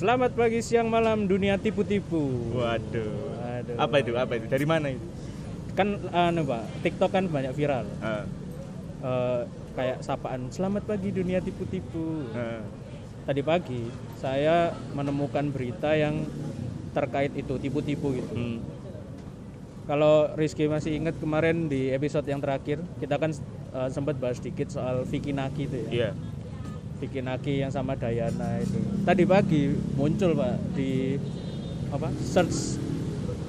Selamat pagi, siang, malam dunia tipu-tipu. Waduh. Waduh. Apa itu? Apa itu? Dari mana itu? Kan anu Pak, TikTok kan banyak viral. Ah, Eh, kayak sapaan selamat pagi dunia tipu-tipu. ah. Tadi pagi saya menemukan berita yang terkait itu tipu-tipu gitu. Hmm. Kalau Rizky masih ingat kemarin di episode yang terakhir kita kan eh, sempat bahas sedikit soal Vicky Naki itu ya. Iya. Vicky Naki yang sama Dayana itu. Tadi pagi muncul Pak di apa? search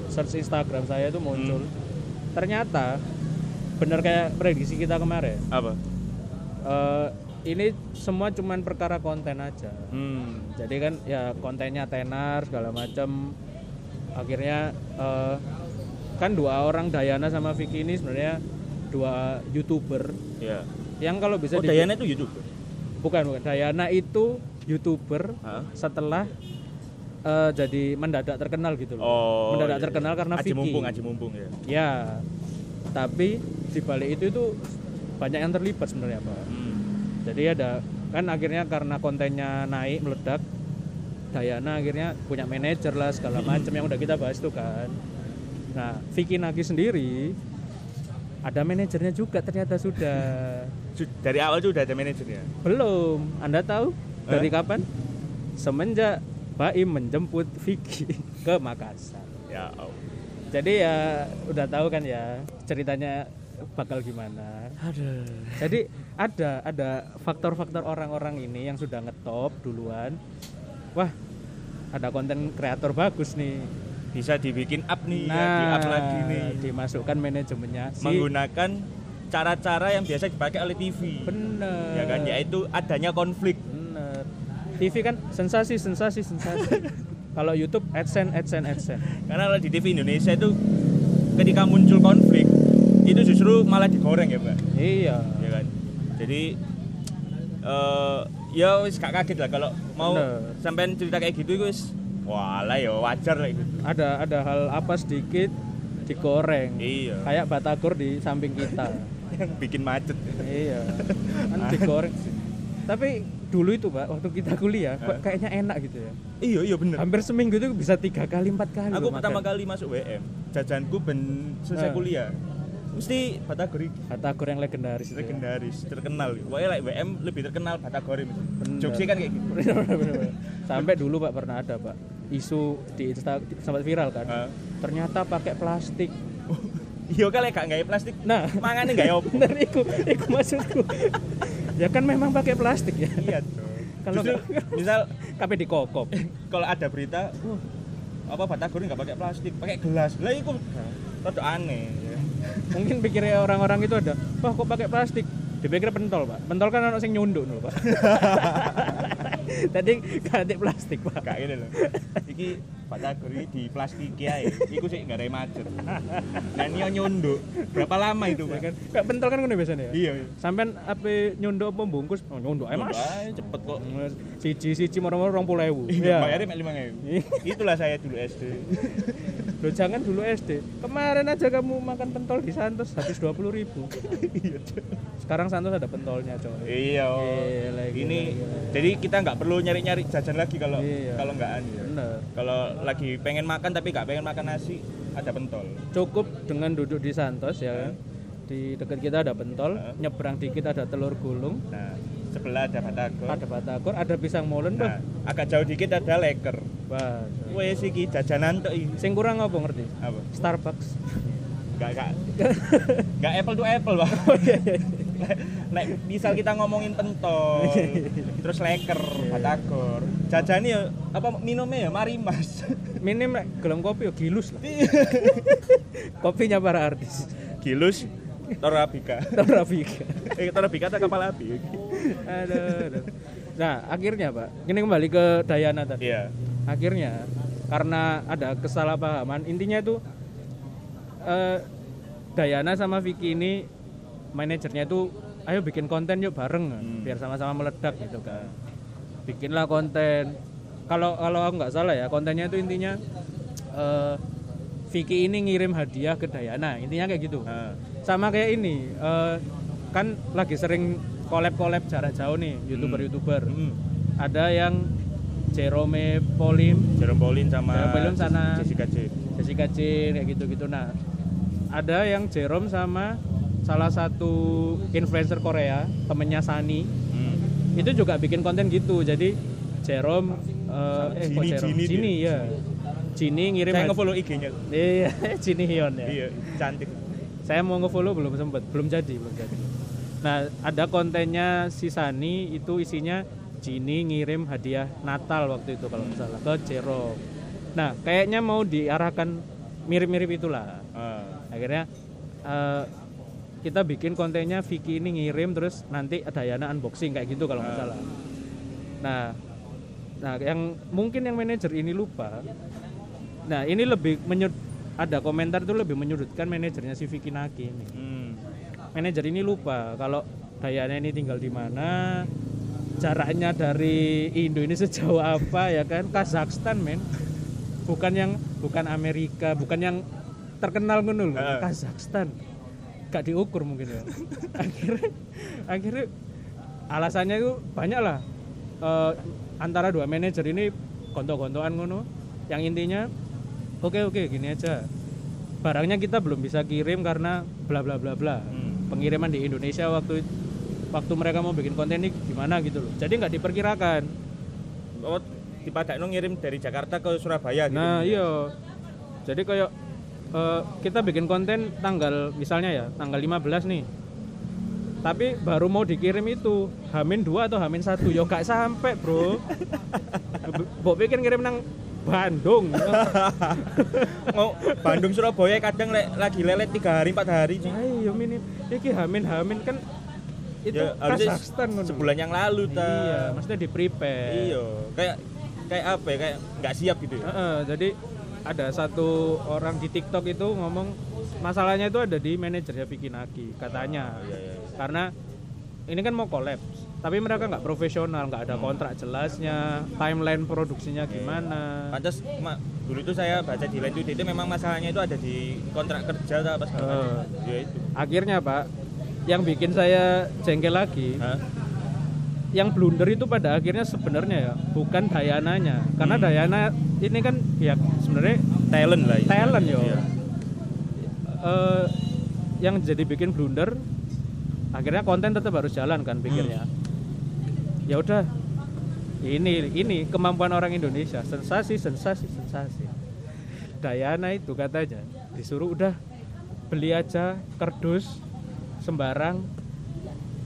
search Instagram saya itu muncul. Ternyata benar kayak prediksi kita kemarin. Apa? Eh, ini semua cuman perkara konten aja. Hmm. Jadi kan ya kontennya tenar segala macam. Akhirnya eh, kan dua orang Dayana sama Vicky ini sebenarnya dua youtuber Iya. yang kalau bisa Oh, Dayana itu YouTube. Bukan bukan Dayana itu youtuber Hah? setelah eh, jadi mendadak terkenal gitu loh. Oh. mendadak iya. terkenal karena Aji Vicky. mumpung, aji mumpung ya. Ya. Tapi di balik itu itu banyak yang terlibat sebenarnya, Pak. Hmm. Jadi ada kan akhirnya karena kontennya naik meledak Dayana akhirnya punya manajer lah segala macam yang udah kita bahas tuh kan. Nah, Vicky Nagi sendiri ada manajernya juga ternyata sudah. Su- Dari awal tuh udah ada manajernya. Belum. Anda tahu dari Eh? kapan? Semenjak Baim menjemput Vicky ke Makassar. Ya, Allah. Jadi ya udah tahu kan ya ceritanya bakal gimana. Aduh. Jadi ada ada faktor-faktor orang-orang ini yang sudah ngetop duluan. Wah, ada konten kreator bagus nih. Bisa dibikin up nih, ya, Nah, di up lagi nih. dimasukkan manajemennya si Menggunakan cara-cara yang biasa dipakai oleh TV. bener. Ya kan, yaitu adanya konflik. Bener. TV kan sensasi, sensasi, sensasi. Kalau YouTube AdSense, AdSense, AdSense. Karena kalau di TV Indonesia itu ketika muncul konflik itu justru malah digoreng ya, Mbak. Iya. ya kan jadi eh ya wis gak kaget lah kalau mau Bener. sampean cerita kayak gitu itu wis walah ya wajar lah gitu Ada ada hal apa sedikit digoreng. iya Kayak batagor di samping kita. yang bikin macet iya. Kan digoreng. Tapi dulu itu, Pak, waktu kita kuliah, kok kayaknya enak gitu ya. iya iya bener Hampir seminggu itu bisa tiga kali, empat kali. aku pertama makan. kali masuk WM jajanku ben selesai Nah. kuliah mesti batagor Batagor yang legendaris itu. ya. legendaris terkenal pokoknya like WM lebih terkenal batagor. Jogja kan kayak gitu. Sampai dulu Pak pernah ada Pak isu di Insta sempat viral kan. Hah? Ternyata pakai plastik. iya kali gak nggak plastik Nah, mangannya nggak opo bener iku, iku maksudku. ya kan memang pakai plastik ya. iya tuh Kalau misal Kape dikokop. kalau ada berita wah apa batagor nggak pakai plastik pakai gelas lah itu rada aneh ya. Mungkin pikirnya orang-orang itu ada, wah kok pakai plastik? Dipikir pentol pak, pentol kan orang sing nyunduk dulu pak. Tadi ganti plastik pak. Gak ini loh. Iki batagor iki di plastik ae. Iku sih nggak ada macet. Dan dia nyunduk. Berapa lama itu, Ya Pak? kan, kayak pentol kan ngono biasanya ya. Iya. Sampai apa nyunduk apa bungkus? Oh, nyunduk aja mas. Cepet kok. Siji siji moro-moro rong puluh ewu. Iya, bayarnya 5000. Iya. Itulah saya dulu SD. Loh jangan dulu SD. Kemarin aja kamu makan pentol di Santos habis 20 ribu. Sekarang Santos ada pentolnya coy. Iya. Ini gila. jadi kita nggak perlu nyari-nyari jajan lagi kalau Iya. kalau nggak. Kalau lagi pengen makan tapi nggak pengen makan nasi, ada pentol. Cukup dengan duduk di Santos ya kan. Di dekat kita ada pentol, nyebrang dikit ada telur gulung, Nah, sebelah ada batagor. ada batagor, ada pisang molen, Nah, bah. agak jauh dikit ada leker. Wah. Wes iki jajanan tok iki. Sing kurang apa ngerti? Apa? Starbucks. Enggak enggak. Enggak apple to apple, Pak. Oh, iya, Nek misal kita ngomongin pentol, terus leker, batagor. Jajane ya apa minumnya ya marimas. Minim rek, gelem kopi ya gilus lah. Kopinya para artis. Gilus Torabika. Torabika. Eh Torabika atau kapal api. aduh, aduh. Nah, akhirnya, Pak. Ini kembali ke Dayana tadi. Iya. Akhirnya karena ada kesalahpahaman, intinya itu eh, Dayana sama Vicky ini manajernya itu ayo bikin konten yuk bareng Hmm. biar sama-sama meledak gitu kan. Bikinlah konten. Kalau kalau aku nggak salah ya, kontennya itu intinya eh, Vicky ini ngirim hadiah ke Dayana, intinya kayak gitu. Nah, Sama kayak ini, eh, kan lagi sering collab-collab jarak jauh nih, youtuber-youtuber. hmm. Ada yang Jerome Polim Jerome Pauline sama Jerome sana- Jessica J. Jessica Jane kayak gitu-gitu nah ada yang Jerome sama salah satu influencer Korea temennya Sani Hmm. itu juga bikin konten gitu jadi Jerome eh, eh kok Jini- Jerome Jini Jini ya Jini ngirim Saya nge-follow IG-nya. iya Jini Hyun ya Iya, cantik. Saya mau ngefollow belum sempet. Belum jadi belum jadi. Nah ada kontennya si Sani itu isinya Jini ngirim hadiah Natal waktu itu kalau nggak salah ke Jerome nah kayaknya mau diarahkan mirip-mirip itulah. Ah. akhirnya eh, kita bikin kontennya Vicky ini ngirim terus nanti ada Yana unboxing kayak gitu kalau nggak Ah. salah. Nah nah yang mungkin yang manajer ini lupa. Nah ini lebih menyud ada komentar itu lebih menyudutkan manajernya si Vicky Naki ini. Hmm. manajer ini lupa kalau Dayana ini tinggal di mana jaraknya dari Indo ini sejauh apa ya kan? Kazakhstan men. Bukan yang bukan Amerika bukan yang terkenal ngono loh Heeh. Kazakhstan. Gak diukur mungkin ya. Akhirnya akhirnya alasannya itu banyak lah Eh, antara dua manajer ini gontok-gontokan ngono. Yang intinya oke oke gini aja. Barangnya kita belum bisa kirim karena bla bla bla bla. Hmm. pengiriman di Indonesia waktu waktu mereka mau bikin konten ini gimana gitu loh. Jadi nggak diperkirakan. Oh, dipadakno ngirim dari Jakarta ke Surabaya gitu. nah iya. Jadi kayak eh, kita bikin konten tanggal misalnya ya tanggal 15 nih. Tapi baru mau dikirim itu Hamin dua atau Hamin satu. Yo gak sampai bro. Mbok pikir ngirim nang Bandung Mau Bandung Surabaya kadang le- lagi lelet tiga hari empat hari. Ayo minim iki Hamin Hamin kan itu Ya, Kazakhstan sebulan yang lalu ta. iya maksudnya di prepare Iya, kayak kayak apa ya? Kayak nggak siap gitu ya. Heeh, jadi ada satu orang di TikTok itu ngomong masalahnya itu ada di manajernya Vicky Naki katanya Iya, iya. karena ini kan mau collab tapi mereka nggak profesional nggak ada kontrak jelasnya timeline produksinya gimana Pantas dulu itu saya baca di line itu memang masalahnya itu ada di kontrak kerja atau apa segala. Eh. Ya itu. akhirnya pak yang bikin saya jengkel lagi Hah? yang blunder itu pada akhirnya sebenarnya ya bukan Dayananya karena Hmm. Dayana ini kan ya sebenarnya Talent lah. istilahnya. talent yo Iya. Eh, yang jadi bikin blunder akhirnya konten tetap harus jalan kan pikirnya ya udah ini ini kemampuan orang Indonesia sensasi sensasi sensasi Dayana itu katanya disuruh udah beli aja kerdus sembarang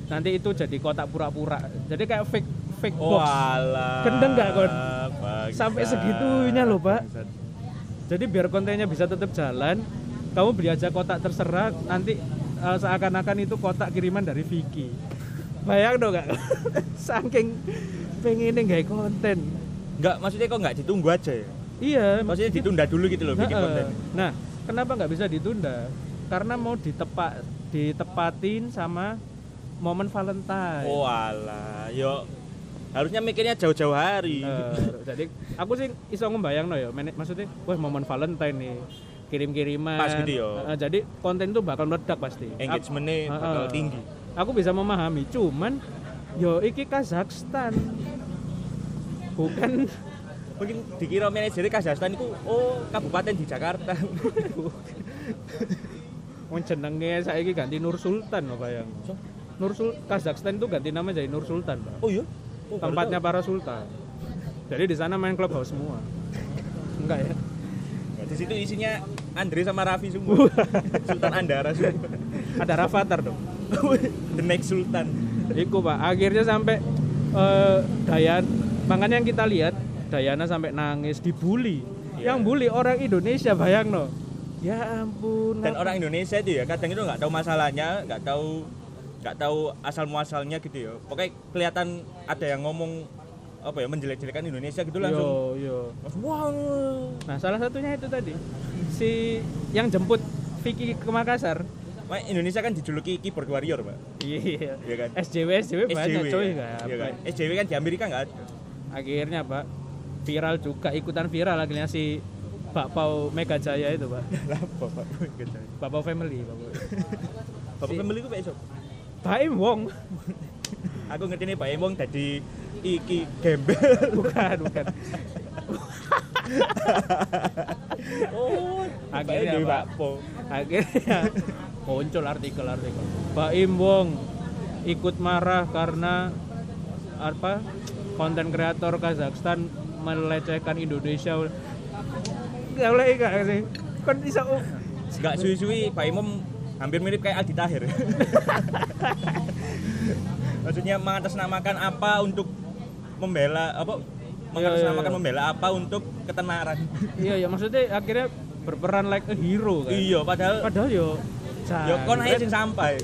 nanti itu jadi kotak pura-pura jadi kayak fake fake Oh box alah. Kendeng nggak, Kon? Sampai segitunya loh, Pak. Bangsat. Jadi biar kontennya bisa tetap jalan, kamu beli aja kotak terserah, nanti eh, seakan-akan itu kotak kiriman dari Vicky. Bayang dong gak? Saking pengen nggak konten. Nggak, maksudnya kok nggak ditunggu aja ya? Iya, Maksudnya ditunda dulu gitu loh bikin Heeh. konten. Nah, kenapa nggak bisa ditunda? Karena mau ditepak ditepatin sama momen Valentine. Oh alah, yo harusnya mikirnya jauh-jauh hari. Eh, jadi aku sih iso ngembayang no ya, maksudnya, wah momen Valentine nih, kirim-kiriman. Pas gitu ya. Eh, jadi konten tuh bakal meledak pasti. Engagementnya Aku- bakal tinggi. Aku bisa memahami, cuman yo iki Kazakhstan. Bukan Mungkin dikira manajer Kazakhstan itu oh kabupaten di Jakarta. mau jenenge saiki ganti Nur Sultan apa yang. So? Nur Sul Kazakhstan itu ganti nama jadi Nur Sultan, Pak. oh iya. Oh, Tempatnya para sultan. Jadi di sana main clubhouse semua. Enggak ya? Di situ isinya Andre sama Raffi semua. Sultan Andara semua. Ada Rafathar dong. The next Sultan. Iku pak, akhirnya sampai eh, Dayan, makanya yang kita lihat Dayana sampai nangis, dibully. Iya. Yang bully orang Indonesia, bayang no. Ya ampun. Dan orang Indonesia itu ya kadang itu nggak tahu masalahnya, nggak tahu nggak tahu asal muasalnya gitu ya. Pokoknya kelihatan ada yang ngomong apa ya menjelek-jelekan Indonesia gitu langsung. Yo, yo. Wow. Nah salah satunya itu tadi si yang jemput Vicky ke Makassar. Mak, Indonesia kan dijuluki keyboard warrior, Pak. Iya. Iya kan? SJW SJW banyak SJW, coy ya? nggak Iya kan? SJW kan di Amerika nggak ada. Akhirnya pak viral juga ikutan viral akhirnya si Pak Pau Mega Jaya itu pak. Kenapa, Pak? Pak Pau Family. Pak Pau. Bapak Si- pembeli ku Pak Esok. Baim Wong. Aku ngerti nih Pak Emong tadi iki gembel bukan bukan oh Akhirnya, Pak. Bakpo akhirnya muncul artikel-artikel Im Wong ikut marah karena apa? Konten kreator Kazakhstan melecehkan Indonesia. Nggak boleh nggak sih. Kan bisa nggak suwi-suwi Pak Imam hampir mirip kayak Aldi Tahir. Maksudnya mengatasnamakan apa untuk membela apa? Mengatasnamakan iya. membela apa untuk ketenaran? Iya ya maksudnya akhirnya berperan like a hero kan? Iya padahal padahal yo ya kon aja sing sampai.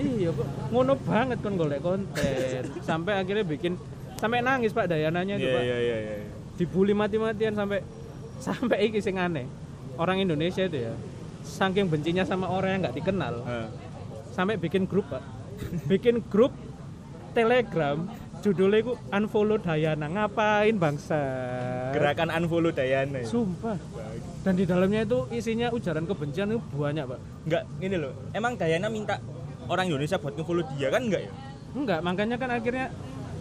Iya kok ngono banget kon golek konten. Sampai akhirnya bikin sampai nangis pak Dayananya itu iya pak. iya iya iya. Dibully mati-matian sampai sampai iki sing aneh. Orang Indonesia itu ya saking bencinya sama orang yang nggak dikenal Heeh. sampai bikin grup pak. Bikin grup telegram judulnya itu unfollow Dayana. Ngapain bangsa gerakan unfollow Dayana sumpah dan di dalamnya itu isinya ujaran kebencian itu banyak pak. Enggak ini loh. Emang Dayana minta orang Indonesia buat nge-follow dia kan enggak ya? Enggak makanya kan akhirnya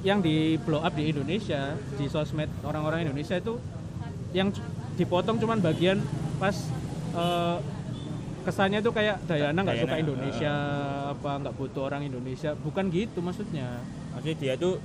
yang di blow up di Indonesia di sosmed orang-orang Indonesia itu yang dipotong cuman bagian pas eh, kesannya itu kayak Dayana nggak suka Indonesia apa nggak butuh orang Indonesia. Bukan gitu maksudnya. Maksudnya dia tuh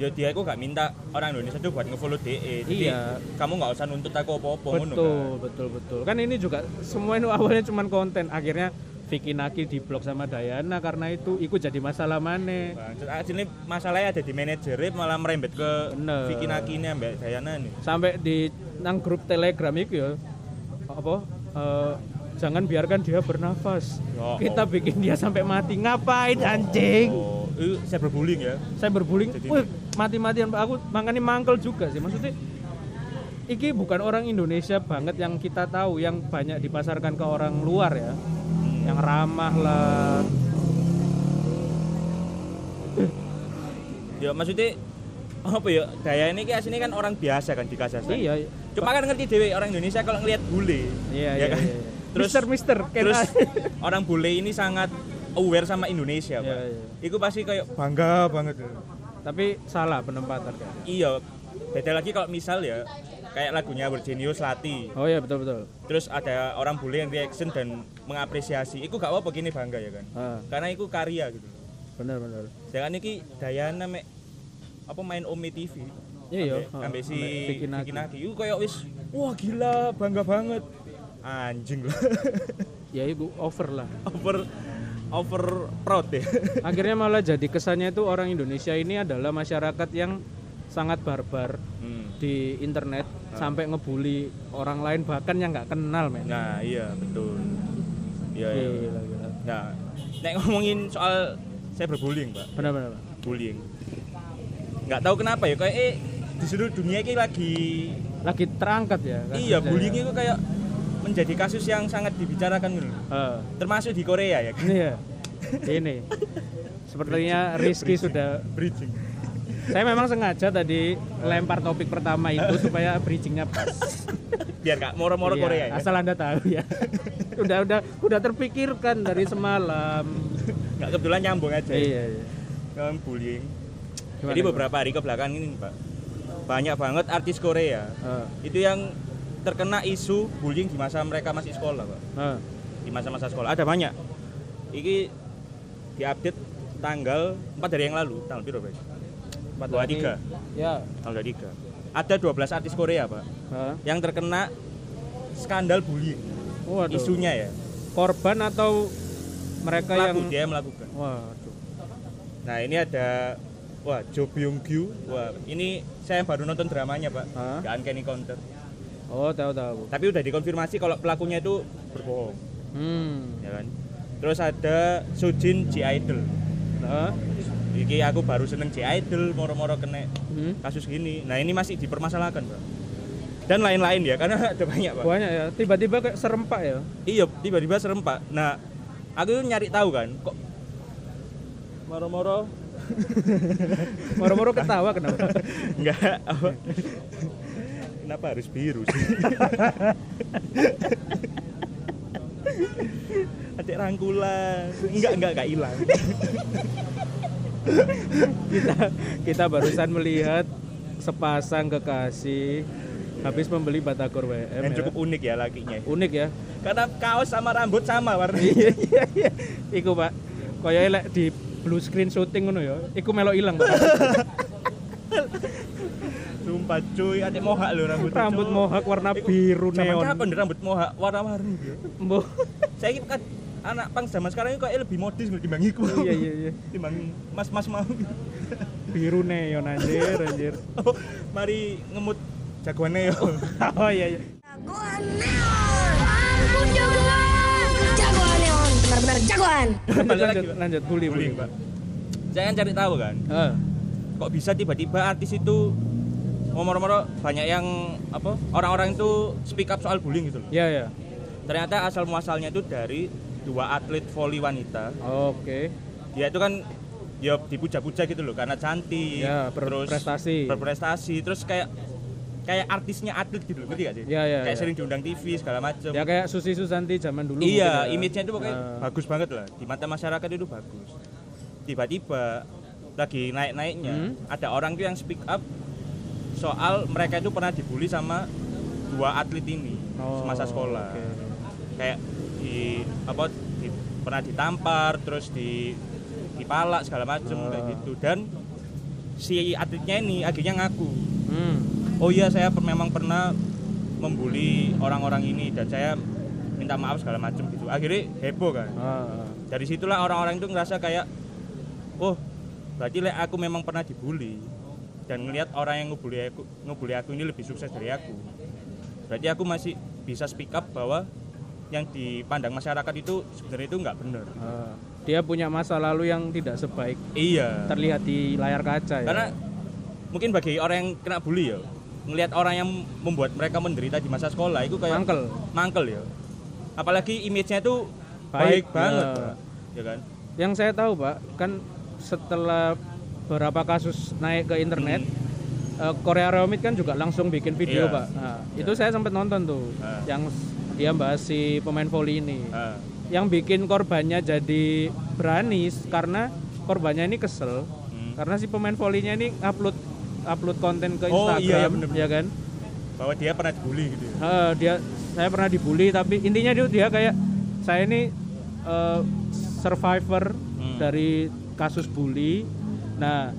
ya dia aku gak minta orang Indonesia tuh buat nge-follow DE jadi Iya. kamu nggak usah nuntut aku apa-apa ngono betul kan. betul betul kan ini juga semua itu awalnya cuman konten akhirnya Vicky Naki diblok sama Dayana karena itu ikut jadi masalah mana Bang, Aslinya masalahnya ada di manajer malah merembet ke Bener. Vicky Naki ini Mbak Dayana nih. sampai di nang grup telegram itu ya apa eh, jangan biarkan dia bernafas Ya kita Allah. bikin dia sampai mati ngapain anjing Oh, itu saya berbullying ya. saya wih mati-matian Pak. aku makanya mangkel juga sih maksudnya iki bukan orang Indonesia banget yang kita tahu yang banyak dipasarkan ke orang luar ya yang ramah lah Ya maksudnya apa ya Daya ini ki aslinya kan orang biasa kan di Kazakhstan. iya Cuma kan ngerti dewe orang Indonesia kalau ngelihat bule. iya ya iya, kan? iya. Terus Mister Mister terus orang bule ini sangat aware sama Indonesia, Pak. Iya, iya. Itu pasti kayak bangga banget. Tapi salah penempatan kan Iya. Beda lagi kalau misal ya kayak lagunya Virginius Lati. oh iya betul betul Terus ada orang bule yang reaction dan mengapresiasi. Itu gak apa-apa gini bangga ya kan. ah, Karena itu karya gitu. benar benar Sedangkan ini Dayana mek apa main Omi TV. Iya, iya. Ambek si. Vicky Naki. Itu kayak wis wah gila, bangga banget. Anjing lah. ya itu over lah over over proud ya. akhirnya malah jadi kesannya itu orang Indonesia ini adalah masyarakat yang sangat barbar Hmm. di internet sampai ngebully orang lain bahkan yang nggak kenal men Nah, iya betul. Iya, iya. Gila, gila. Nah, nek ngomongin soal saya berbullying, Pak. benar benar Pak. Bullying. Nggak tahu kenapa ya, kayak eh, di seluruh dunia ini lagi lagi terangkat ya kasusnya iya ya. bullying itu kayak menjadi kasus yang sangat dibicarakan gitu. Eh, Termasuk di Korea ya. ini ya ini sepertinya Rizky sudah Bridging. saya memang sengaja tadi lempar topik pertama itu supaya bridgingnya pas Biar nggak moro-moro Iya, Korea ya. asal anda tahu ya udah udah udah terpikirkan dari semalam Nggak kebetulan nyambung aja. iya iya Kan bullying. Gimana, Jadi beberapa hari ke belakang ini, Pak. Banyak banget artis Korea Eh, itu yang terkena isu bullying di masa mereka masih sekolah pak eh. di masa-masa sekolah ada banyak ini diupdate tanggal 4 hari yang lalu tanggal berapa Pak? Empat Dua hari. tiga. Ya. tanggal 3 ada 12 artis Korea pak Hah? yang terkena skandal bullying Waduh. isunya ya Korban atau mereka pelaku yang dia yang melakukan Waduh. nah ini ada wah Jo Byung Gyu wah ini saya baru nonton dramanya pak Hah? The Uncanny Counter Oh, tahu tahu. tapi udah dikonfirmasi kalau pelakunya itu berbohong Hmm. ya kan terus ada Sujin Ji Idol Nah. Iki aku baru seneng J Idol moro-moro kena Hmm. kasus gini. Nah, ini masih dipermasalahkan, Pak. Dan lain-lain ya, karena ada banyak, Pak. Banyak ya. Tiba-tiba kayak serempak ya. Iya, tiba-tiba serem, Pak. Nah, aku nyari tahu kan, kok moro-moro Moro-moro ketawa kenapa? enggak apa Kenapa harus biru sih? Adik rangkulan. Enggak, enggak, enggak hilang. kita kita barusan melihat sepasang kekasih habis membeli batagor WM yang ya. cukup unik ya lakinya unik ya karena kaos sama rambut sama warnanya iya iya iya iku pak kaya elek di blue screen shooting ngono ya iku melok ilang pak sumpah cuy ada mohak lo rambut rambut mohak warna biru neon neon kapan rambut mohak warna-warni ya? Mbok. saya ini kan anak pang zaman sekarang ini kok lebih modis dibanding iku iya iya iya dibanding mas-mas mau biru neon anjir anjir oh, mari ngemut jagoan Neo oh iya iya Jagoan neon. Ampun jagoan. Jagoan neon. Benar-benar jagoan. lanjut lanjut lanjut bully bully Pak. saya kan cari tahu kan Ah, kok bisa tiba-tiba artis itu ngomong-ngomong banyak yang apa orang-orang itu speak up soal bullying gitu loh iya iya ternyata asal muasalnya itu dari dua atlet voli wanita oke dia itu kan ya dipuja-puja gitu loh karena cantik Ya, terus berprestasi. berprestasi terus kayak kayak artisnya atlet gitu loh ngerti gak sih Iya, iya, kayak iya. sering diundang TV segala macam ya kayak Susi Susanti zaman dulu iya ya. image-nya itu pokoknya Ah. bagus banget lah di mata masyarakat itu bagus tiba-tiba lagi naik-naiknya Hmm. ada orang tuh yang speak up soal mereka itu pernah dibully sama dua atlet ini Oh, semasa sekolah. oke. kayak di apa di- pernah ditampar terus di dipalak segala macem Ah. kayak gitu. Dan si atletnya ini akhirnya ngaku. Hmm. oh iya saya memang pernah membuli orang-orang ini dan saya minta maaf segala macem gitu. Akhirnya heboh kan. Ah, dari situlah orang-orang itu ngerasa kayak oh berarti lek aku memang pernah dibully dan ngelihat orang yang ngebully aku ngebully aku ini lebih sukses dari aku. Berarti aku masih bisa speak up bahwa yang dipandang masyarakat itu sebenarnya itu nggak benar. Ah. dia punya masa lalu yang tidak sebaik. Iya. Terlihat di layar kaca ya. Karena mungkin bagi orang yang kena bully ya ngelihat orang yang membuat mereka menderita di masa sekolah itu kayak mangkel. mangkel ya. Apalagi image-nya itu Baik, baik, banget. Pak. ya kan? Yang saya tahu pak kan setelah beberapa kasus naik ke internet eh, Korea Remit kan juga langsung bikin video Hmm. Iya. pak nah, itu saya sempat nonton tuh Ah. yang dia bahas si pemain volley ini Ah, yang bikin korbannya jadi berani karena korbannya ini kesel Hmm. karena si pemain volleynya ini upload upload konten ke Oh, Instagram iya, iya, bener-bener. ya kan bahwa dia pernah dibully gitu ya Eh, dia saya pernah dibully tapi intinya dia dia kayak saya ini eh, survivor Hmm. dari kasus bully nah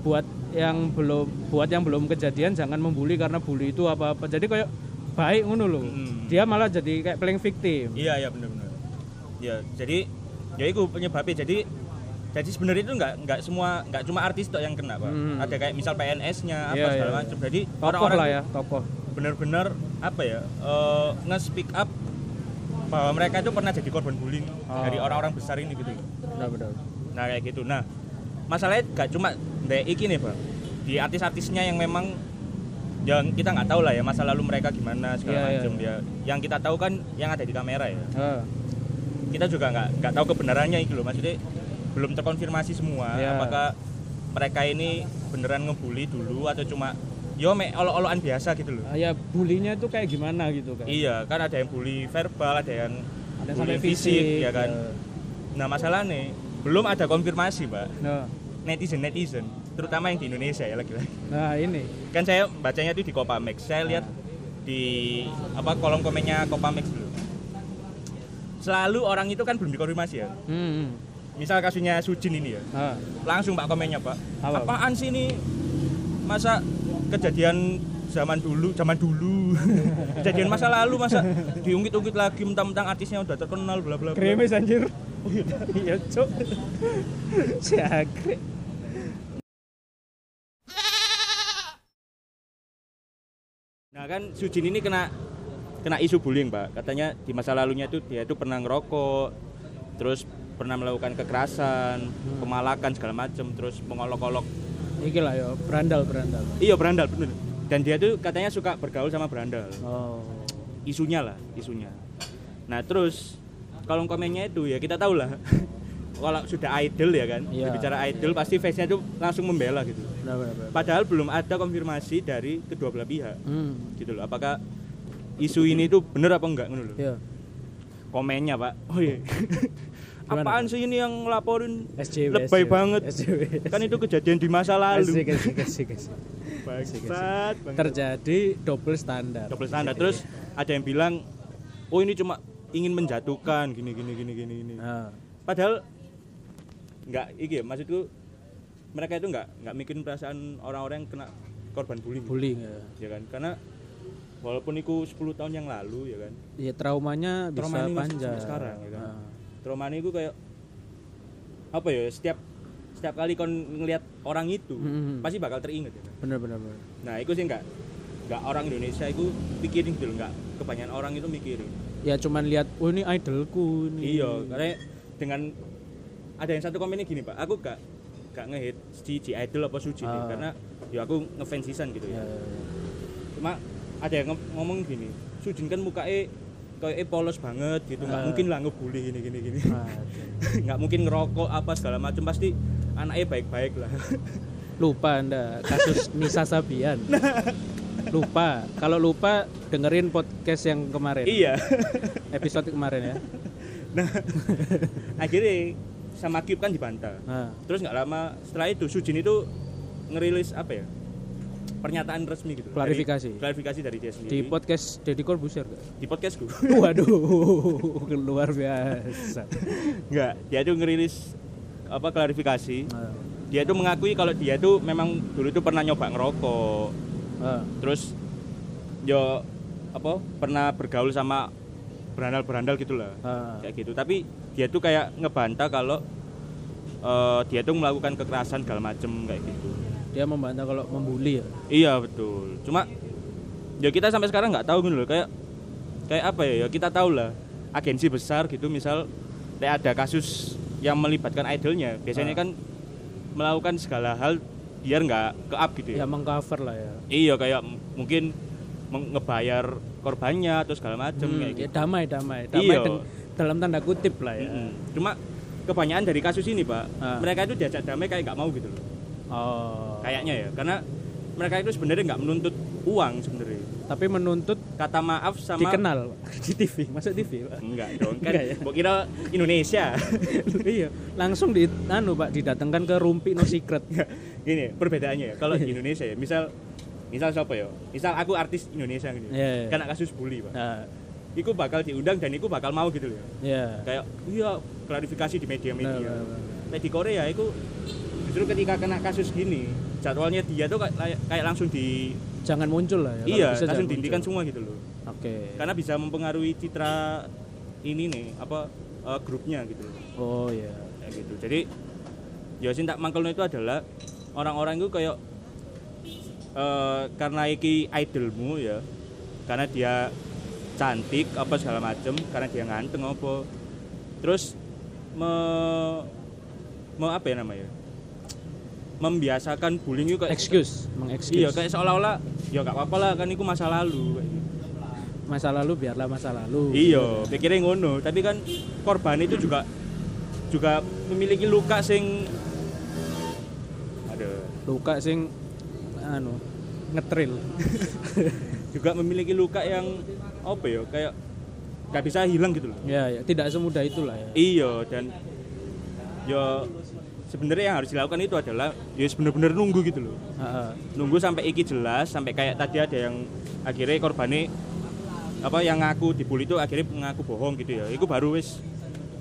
buat yang belum buat yang belum kejadian jangan membuli karena bully itu apa apa jadi kayak baik ngono loh Hmm. dia malah jadi kayak playing victim Iya iya benar-benar. Ya jadi ya itu penyebabnya jadi jadi sebenarnya itu nggak nggak semua nggak cuma artis tok yang kena pak. Hmm. Ada kayak misal PNS-nya apa Iya, segala iya, macam. Jadi tokoh orang-orang lah ya tokoh benar-benar apa ya eh, nge-speak up bahwa mereka itu pernah jadi korban bullying Oh. dari orang-orang besar ini gitu. benar-benar Nah kayak gitu. Nah masalahnya gak cuma dari iki nih pak. Di artis-artisnya yang memang yang kita nggak tahu lah ya masa lalu mereka gimana segala Iya, iya, macam ya. Yang kita tahu kan yang ada di kamera ya. Eh, kita juga nggak nggak tahu kebenarannya itu loh maksudnya belum terkonfirmasi semua Ya. apakah mereka ini beneran ngebully dulu atau cuma yo me olo-oloan biasa gitu loh ya bulinya tuh kayak gimana gitu kan iya kan ada yang bully verbal ada yang ada bully sampai fisik, ya kan nah masalahnya belum ada konfirmasi pak nah, netizen netizen. Terutama yang di Indonesia ya lagi-lagi nah ini. Kan saya bacanya itu di Kopamex saya lihat di apa kolom komennya Kopamex dulu. Selalu orang itu kan belum dikonfirmasi ya? Hmm, hmm. misal kasusnya Sujin ini ya. Ah, langsung pak komennya pak Apa? apaan sih ini? Masa kejadian zaman dulu zaman dulu kejadian masa lalu masa diungkit-ungkit lagi mentang-mentang artisnya udah terkenal bla bla bla Kremes anjir. iya, Cuk. Jagre. nah kan Sujin ini kena kena isu bullying pak katanya di masa lalunya tuh dia tuh pernah ngerokok terus pernah melakukan kekerasan pemalakan segala macem terus mengolok-olok Iki lah yo, berandal berandal. iya berandal bener dan dia tuh katanya suka bergaul sama berandal Oh. isunya lah isunya nah terus kolom komennya itu ya kita tahu lah kalau sudah idol ya kan Iya. bicara idol pasti fansnya itu langsung membela gitu Benar benar. benar. padahal belum ada konfirmasi dari kedua belah pihak Hmm. gitu loh apakah isu ini tuh bener apa enggak loh Iya. komennya pak oh iya Gimana? apaan sih ini yang ngelaporin SJW lebay SJW. banget SJW. kan itu kejadian di masa lalu Asik, asik, asik, asik. Bangsat, terjadi double standar. Double standar. Terus ada yang bilang oh ini cuma ingin menjatuhkan gini gini gini gini gini. Nah, padahal nggak iki ya maksudku mereka itu nggak nggak mikirin perasaan orang-orang yang kena korban bullying. Bullying ya. ya kan? Karena walaupun itu 10 tahun yang lalu ya kan? Ya traumanya bisa Trauma ini masih panjang. sekarang, ya kan? Nah, trauma ini gue kayak apa ya setiap setiap kali kon ngelihat orang itu Mhm. pasti bakal teringat ya kan? bener bener bener nah itu sih nggak nggak orang Indonesia itu pikirin gitu loh, nggak kebanyakan orang itu mikirin ya cuman lihat oh ini idolku ini iya karena dengan ada yang satu komennya gini pak aku gak gak ngehit si, si idol apa suci nih, Ah. karena ya aku ngefans sisan gitu ya, ya ya, ya. cuma ada yang ngom- ngomong gini Sujin kan mukanya kayak polos banget gitu nggak Ah. mungkin lah ngebully gini gini gini Aduh. nggak mungkin ngerokok apa segala macam pasti anaknya baik-baik lah. Lupa anda kasus Nisa Sabian. Lupa. Kalau lupa dengerin podcast yang kemarin. Iya. Episode kemarin ya. Nah akhirnya sama Kip kan dibantah. Nah, terus nggak lama setelah itu Sujin itu ngerilis apa ya? Pernyataan resmi gitu. Klarifikasi. dari, klarifikasi dari dia di sendiri podcast Deddy Corbuzier gak? di podcastku. Waduh luar biasa. Nggak dia tuh ngerilis apa klarifikasi. Nah, dia tuh mengakui kalau dia tuh memang dulu tuh pernah nyoba ngerokok. Nah, terus yo apa pernah bergaul sama berandal-berandal gitulah nah. kayak gitu. Tapi dia tuh kayak ngebantah kalau eh, dia tuh melakukan kekerasan segala macem kayak gitu. Dia membantah kalau membuli ya? Iya betul. Cuma ya kita sampai sekarang nggak tahu gitu loh. Kayak kayak apa ya? Ya kita tahu lah. Agensi besar gitu misal kayak ada kasus yang melibatkan idolnya. Biasanya Ah. kan melakukan segala hal biar nggak ke up gitu ya. Ya mengcover lah ya. Iya kayak mungkin ngebayar korbannya atau segala macem Hmm, kayak ya gitu. damai damai. Damai Iya. dalam tanda kutip lah ya. Mm-mm. cuma kebanyakan dari kasus ini pak Ah. mereka itu diajak damai kayak nggak mau gitu loh. Oh. Kayaknya ya karena mereka itu sebenarnya nggak menuntut uang sebenarnya tapi menuntut kata maaf sama dikenal. Di TV masuk TV Pak? enggak dong kan Enggak ya? Kira Indonesia. Iya langsung di anu pak didatangkan ke rumpi no secret. Gini perbedaannya ya kalau di Indonesia ya misal misal siapa ya? Misal aku artis Indonesia gitu. Iya, iya. kena kasus bully pak. Nah, Iku bakal diundang dan iku bakal mau gitu loh ya. Ya kayak iya klarifikasi di Nah, media-media. Nah, nah. Kayak di Korea itu justru ketika kena kasus gini jadwalnya dia tuh kayak, kayak langsung di jangan muncul lah ya iya bisa langsung dihentikan muncul. semua gitu loh. Oke. Karena bisa mempengaruhi citra ini nih apa eh, grupnya gitu oh ya kayak gitu. Jadi ya tak mangkelno itu adalah orang-orang itu kayak eh, karena iki idolmu ya karena dia cantik apa segala macem karena dia nganteng apa. Terus me, me apa ya namanya membiasakan bullying itu kayak excuse mengexcuse. Iya kayak seolah-olah ya nggak apa-apa lah kan itu masa lalu kayak gitu. masa lalu biarlah masa lalu. Iya, pikirnya ngono, tapi kan korban itu juga juga memiliki luka sing ada. Luka sing anu ngetril. Juga memiliki luka yang apa ya kayak nggak bisa hilang gitu loh. ya, ya tidak semudah itulah ya. Iya dan ya sebenarnya yang harus dilakukan itu adalah ya bener-bener nunggu gitu loh. Nunggu sampai iki jelas, sampai kayak tadi ada yang akhirnya korbannya apa yang ngaku dibully itu akhirnya ngaku bohong gitu ya. Itu baru wis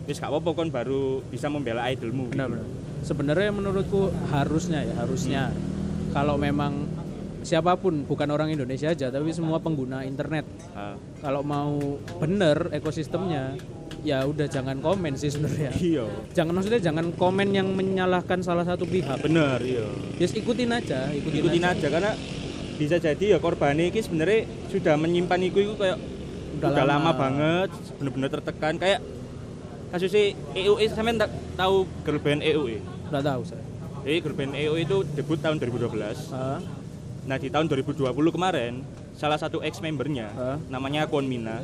wis gak apa-apa kon baru bisa membela idolmu. gitu. benar benar sebenarnya menurutku harusnya ya harusnya kalau memang siapa pun bukan orang Indonesia aja tapi semua pengguna internet kalau mau bener ekosistemnya ya udah jangan komen sih sebenarnya iya. jangan maksudnya jangan komen yang menyalahkan salah satu pihak Bener, iya. just ikutin aja ikutin, Ikutin aja. aja karena bisa jadi ya korban ini sebenarnya sudah menyimpan itu, itu kayak Udah udah, lama. lama. banget, bener-bener tertekan kayak kasusnya EUE sampean tak tahu girl band EUE. nggak tahu saya Jadi girl band EUE itu debut tahun 2012. Ah, Nah, di tahun 2020 kemarin salah satu ex membernya Hah? namanya Kwon Mina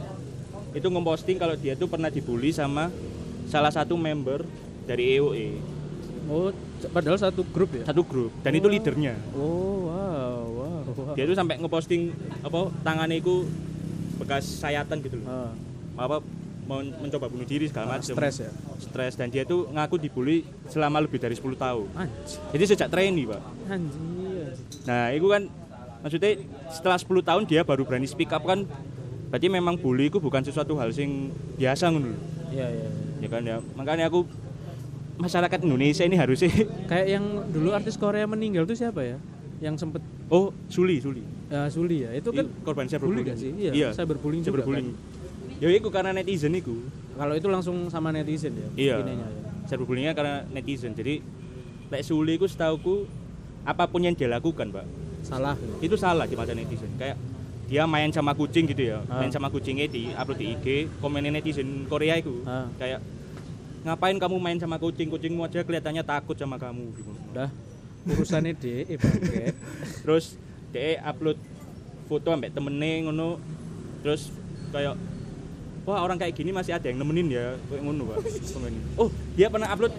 itu ngeposting kalau dia tuh pernah dibully sama salah satu member dari EUE. oh c- padahal satu grup ya Satu grup dan itu leadernya. oh wow wow, wow. dia tuh sampai ngeposting apa tangannya itu bekas sayatan gitu loh Ah, apa mau mencoba bunuh diri segala ah, macam stres ya stres dan dia tuh ngaku dibully selama lebih dari 10 tahun. Anjir, Jadi sejak trainee, Pak. anjir. Nah, itu kan maksudnya setelah 10 tahun dia baru berani speak up kan berarti memang bully itu bukan sesuatu hal sing biasa ngono lho. Iya, iya. iya. Ya kan ya. Makanya aku masyarakat Indonesia ini harusnya Kayak yang dulu artis Korea meninggal tuh siapa ya? Yang sempet oh, Suli, Suli. ya, Suli ya. Itu kan Iya, korban bully cyberbullying gak sih? Iya, iya. cyberbullying juga cyberbullying. Ya itu karena netizen itu. Kalau itu langsung sama netizen ya? Iya. ya. Cyberbullyingnya karena netizen. Jadi lek Suli itu setauku apa pun yang dia lakukan, Pak, Salah. itu salah di mata netizen. Kayak dia main sama kucing gitu ya, Ah. main sama kucingnya di upload di IG, komenin netizen Korea itu Ah. kayak ngapain kamu main sama kucing, kucingmu aja kelihatannya takut sama kamu gitu. Udah urusannya DE bangke. Terus dia upload foto sampai temennya ngono, terus kayak wah orang kayak gini masih ada yang nemenin ya, kayak ngono pak. Oh dia pernah upload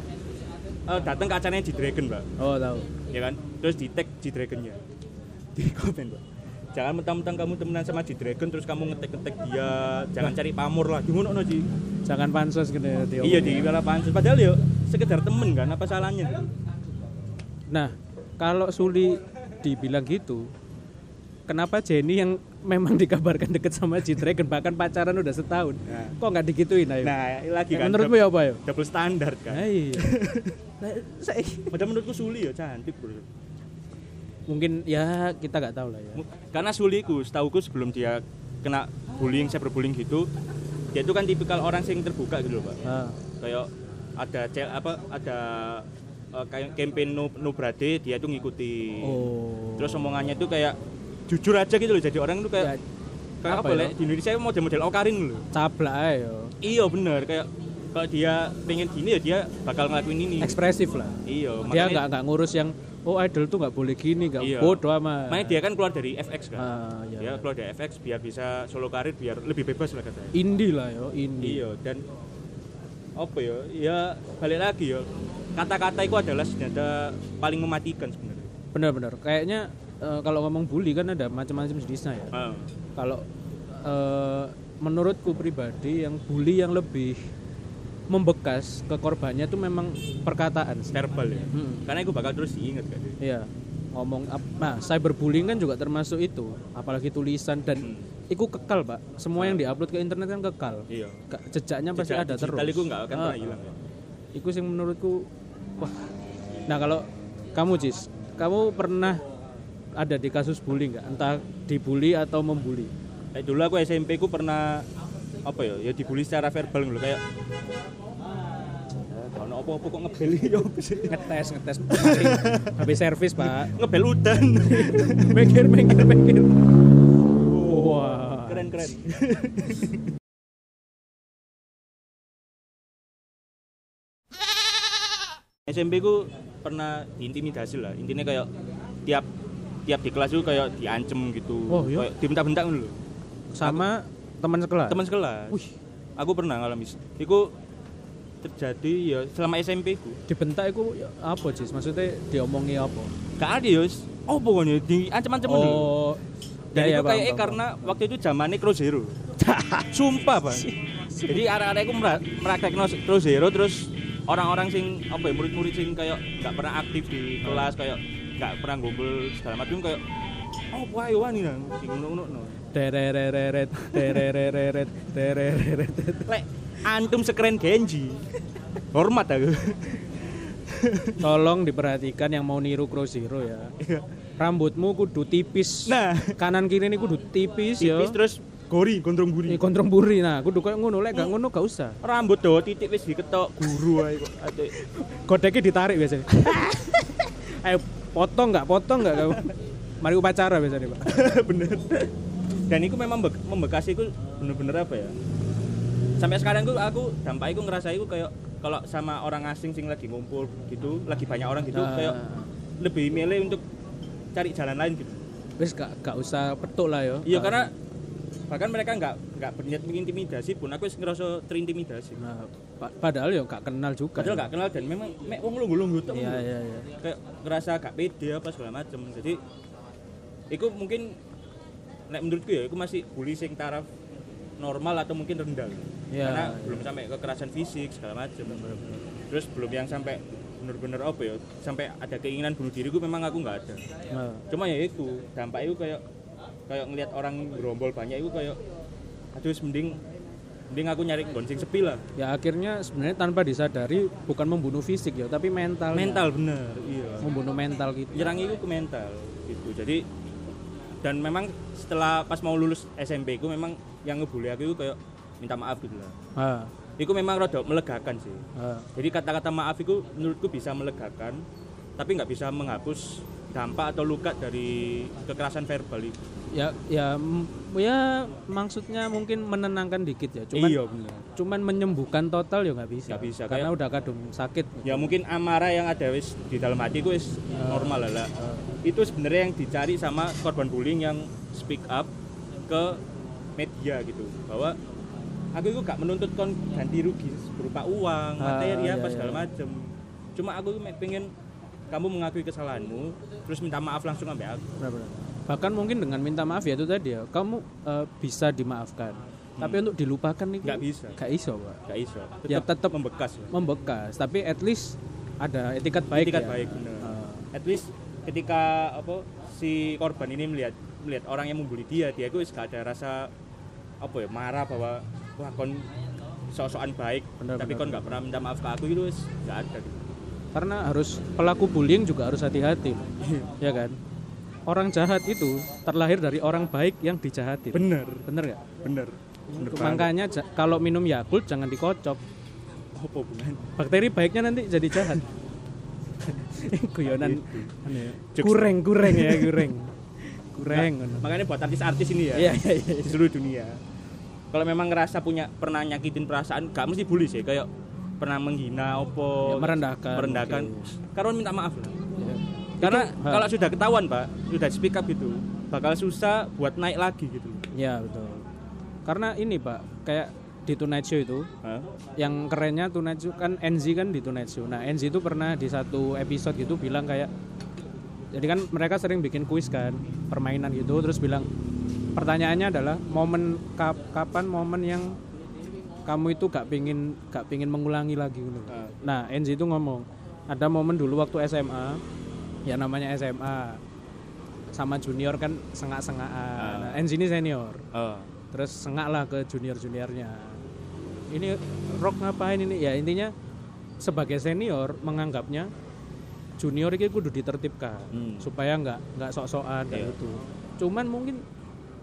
eh, datang ke acaranya di Dragon pak, Oh, tahu. ya kan? Terus di tag di Dragonnya, di komen pak. Jangan mentang-mentang kamu temenan sama di Dragon terus kamu ngetek-ngetek dia, jangan cari pamor lah. Di ngono Ji. Jangan pansos gitu ya. diomongin. Iya di bala pansus. Padahal ya sekedar temen kan, apa salahnya? Nah, kalau Suli dibilang gitu, kenapa Jenny yang memang dikabarkan deket sama G-Dragon bahkan pacaran udah setahun, Nah. kok nggak digituin ayo? Nah, lagi kan. menurutmu ya apa ya? double standar kan. Nah, iya. Nah, saya- Padahal menurutku Suli ya cantik bro. Mungkin ya kita nggak tahu lah ya. Karena Suli ku, setauku sebelum dia kena bullying, cyberbullying gitu, dia itu kan tipikal orang yang terbuka gitu loh pak. Ah, Kayak ada cel apa ada eh, kayak campaign no, no Brade, dia tuh ngikuti. oh. Terus omongannya tuh kayak jujur aja gitu loh. Jadi orang tuh kayak Ya, kayak apa apa, ya? ya? Di Indonesia model-model Okarin loh. cablak ayo. Iya bener kayak kalau dia pengen gini ya dia bakal ngelakuin ini. Ekspresif lah. Iya, Dia nggak ngurus yang oh idol tuh nggak boleh gini, nggak Iya. bodoh amat. Makanya dia kan keluar dari FX kan. Ah, iya. Dia keluar dari FX biar bisa solo karir biar lebih bebas lah katanya. Indie lah yo, indie. Iya dan apa ya? Ya balik lagi ya. Kata-kata itu adalah senjata paling mematikan sebenarnya. Benar-benar. Kayaknya eh, kalau ngomong bully kan ada macam-macam jenisnya ya. Ah, Kalau eh, menurutku pribadi yang bully yang lebih membekas ke korbannya itu memang perkataan sih. verbal ya. Hmm, Karena itu bakal terus diingat kan. Iya. Ngomong nah, cyberbullying kan juga termasuk itu, apalagi tulisan dan Hmm. itu kekal, Pak. Semua yang diupload ke internet kan kekal. Iya. Jejaknya pasti Jejak ada terus. itu nggak akan Ah, pernah hilang ya. Itu sing menurutku wah. Nah, kalau kamu Cis, kamu pernah ada di kasus bully nggak? Entah dibully atau membuli? Kayak dulu aku SMP ku pernah apa ya? Ya dibully secara verbal gitu kayak Ya, ono apa-apa kok ngebel ya sih? Ngetes, ngetes. Habis servis, Pak. Ngebel udan. Mikir, mikir, mikir. Wah. keren keren. SMP ku pernah diintimidasi lah. Intinya kayak tiap tiap di kelas tuh kayak diancem gitu. Oh, iya? Kayak dibentak-bentak dulu. Sama teman sekelas. Teman sekelas. Wih, Aku pernah ngalami. Iku terjadi ya selama SMP ku. dibentak itu ya apa, Cis? Maksudnya diomongi apa? Gak ada ya. Oh pokoknya diancam-ancam dulu. Oh, Dan ya, ya, itu paham, kayaknya karena waktu itu zamannya Cross Zero. Sumpah, Bang. Jadi arah-arah aku meraktek Cross Zero terus orang-orang sing apa ya murid-murid sing kayak nggak pernah aktif di kelas kayak nggak pernah ngumpul segala macam kayak oh wah wani nang sing ngono-ngono. Terereret, terereret, terereret. Lek antum sekeren Genji. Hormat aku. Tolong diperhatikan yang mau niru Crow Zero ya. Rambutmu kudu tipis. Nah, Kanan kiri ini kudu tipis, ya. tipis terus gori gondrong Ini guri. kontrong buri nah, kudu kayak ngono lek gak ngono gak usah. Rambut do titik wis diketok guru ae kok. Godeknya ditarik biasanya. Ayo potong nggak potong nggak kamu? Mari upacara biasanya pak. bener dan itu memang be- membekas itu bener-bener apa ya sampai sekarang tuh aku dampak itu ngerasa itu kayak kalau sama orang asing sing lagi ngumpul gitu lagi banyak orang gitu Nah. kayak lebih milih untuk cari jalan lain gitu Wis gak gak usah petuk lah yo. iya karena bahkan mereka nggak nggak berniat mengintimidasi pun aku ngerasa terintimidasi Nah, pa- padahal yo gak kenal juga. padahal nggak kenal dan memang mek wong lunggu-lunggu tuh Iya iya iya. kayak ngerasa gak pede apa segala macem jadi itu mungkin nek menurutku ya itu masih bully sing taraf normal atau mungkin rendah Iya, karena iya. belum sampai kekerasan fisik segala macam terus belum yang sampai bener-bener apa ya sampai ada keinginan bunuh diri gue memang aku nggak ada. Nah, cuma ya itu dampak itu kayak kayak ngelihat orang gerombol banyak itu kayak aduh mending mending aku nyari gonceng sepi lah. Ya akhirnya sebenarnya tanpa disadari bukan membunuh fisik ya tapi mental mental bener iya. Membunuh mental gitu nyerang itu ke mental gitu. Jadi dan memang setelah pas mau lulus SMP ku memang yang ngebully aku itu kayak minta maaf gitu lah. Ah, itu memang rada melegakan sih. Ah. jadi kata-kata maaf itu menurutku bisa melegakan tapi nggak bisa menghapus dampak atau luka dari kekerasan verbal itu? Ya ya ya maksudnya mungkin menenangkan dikit ya. Cuman iya bener. cuman menyembuhkan total ya nggak bisa. Nggak bisa, karena kayak- udah kadung sakit. Ya mungkin amarah yang ada wis di dalam hati itu wis normal lah, lah. itu sebenarnya yang dicari sama korban bullying yang speak up ke media gitu. Bahwa aku itu gak menuntut kon ganti rugi berupa uang Ah, materi iya, apa iya. segala macem. Cuma aku pengen kamu mengakui kesalahanmu terus minta maaf langsung sampai aku Benar-benar. bahkan mungkin dengan minta maaf ya itu tadi ya kamu eh, bisa dimaafkan tapi untuk dilupakan itu Hmm. Nggak bisa. nggak iso pak gak iso Ya, tetep- membekas lah. membekas tapi at least ada etikat baik Etikat ya baik bener. Ah, at least ketika apa si korban ini melihat melihat orang yang membuli dia dia itu gak ada rasa apa ya marah bahwa wah kon sok-sokan baik Benar, tapi benar, kon nggak pernah minta maaf ke aku itu wis gak ada gitu. Karena harus pelaku bullying juga harus hati-hati ya kan? Orang jahat itu terlahir dari orang baik yang dijahatin. Bener. Bener nggak? Bener. Bener makanya kalau minum Yakult jangan dikocok. Apa bakteri baiknya nanti jadi jahat. Guyonan. Gitu. anu ya. Kureng kureng ya kureng kureng ngono. makanya buat artis-artis ini ya. Iya iya iya. Di seluruh dunia. Kalau memang ngerasa punya pernah nyakitin perasaan gak mesti bully sih. Kayak pernah menghina opo Ya, merendahkan merendahkan mungkin. karena minta maaf lah Iya. karena Itu, ha. kalau sudah ketahuan pak sudah speak up gitu bakal susah buat naik lagi gitu ya betul karena ini pak kayak di Tonight Show itu Hah? yang kerennya Tonight Show kan Enzi kan di Tonight Show nah Enzi itu pernah di satu episode gitu bilang kayak jadi kan mereka sering bikin kuis kan permainan gitu terus bilang pertanyaannya adalah momen kap- kapan momen yang kamu itu gak pingin gak pingin mengulangi lagi gitu. Ah. Nah Enzi itu ngomong ada momen dulu waktu SMA ya namanya SMA sama junior kan sengak-sengakan. Nah, Enzi ini senior Oh. terus sengak lah ke junior juniornya ini rock ngapain ini ya intinya sebagai senior menganggapnya junior ini kudu ditertibkan Hmm. supaya nggak nggak sok-sokan kayak Iya. gitu cuman mungkin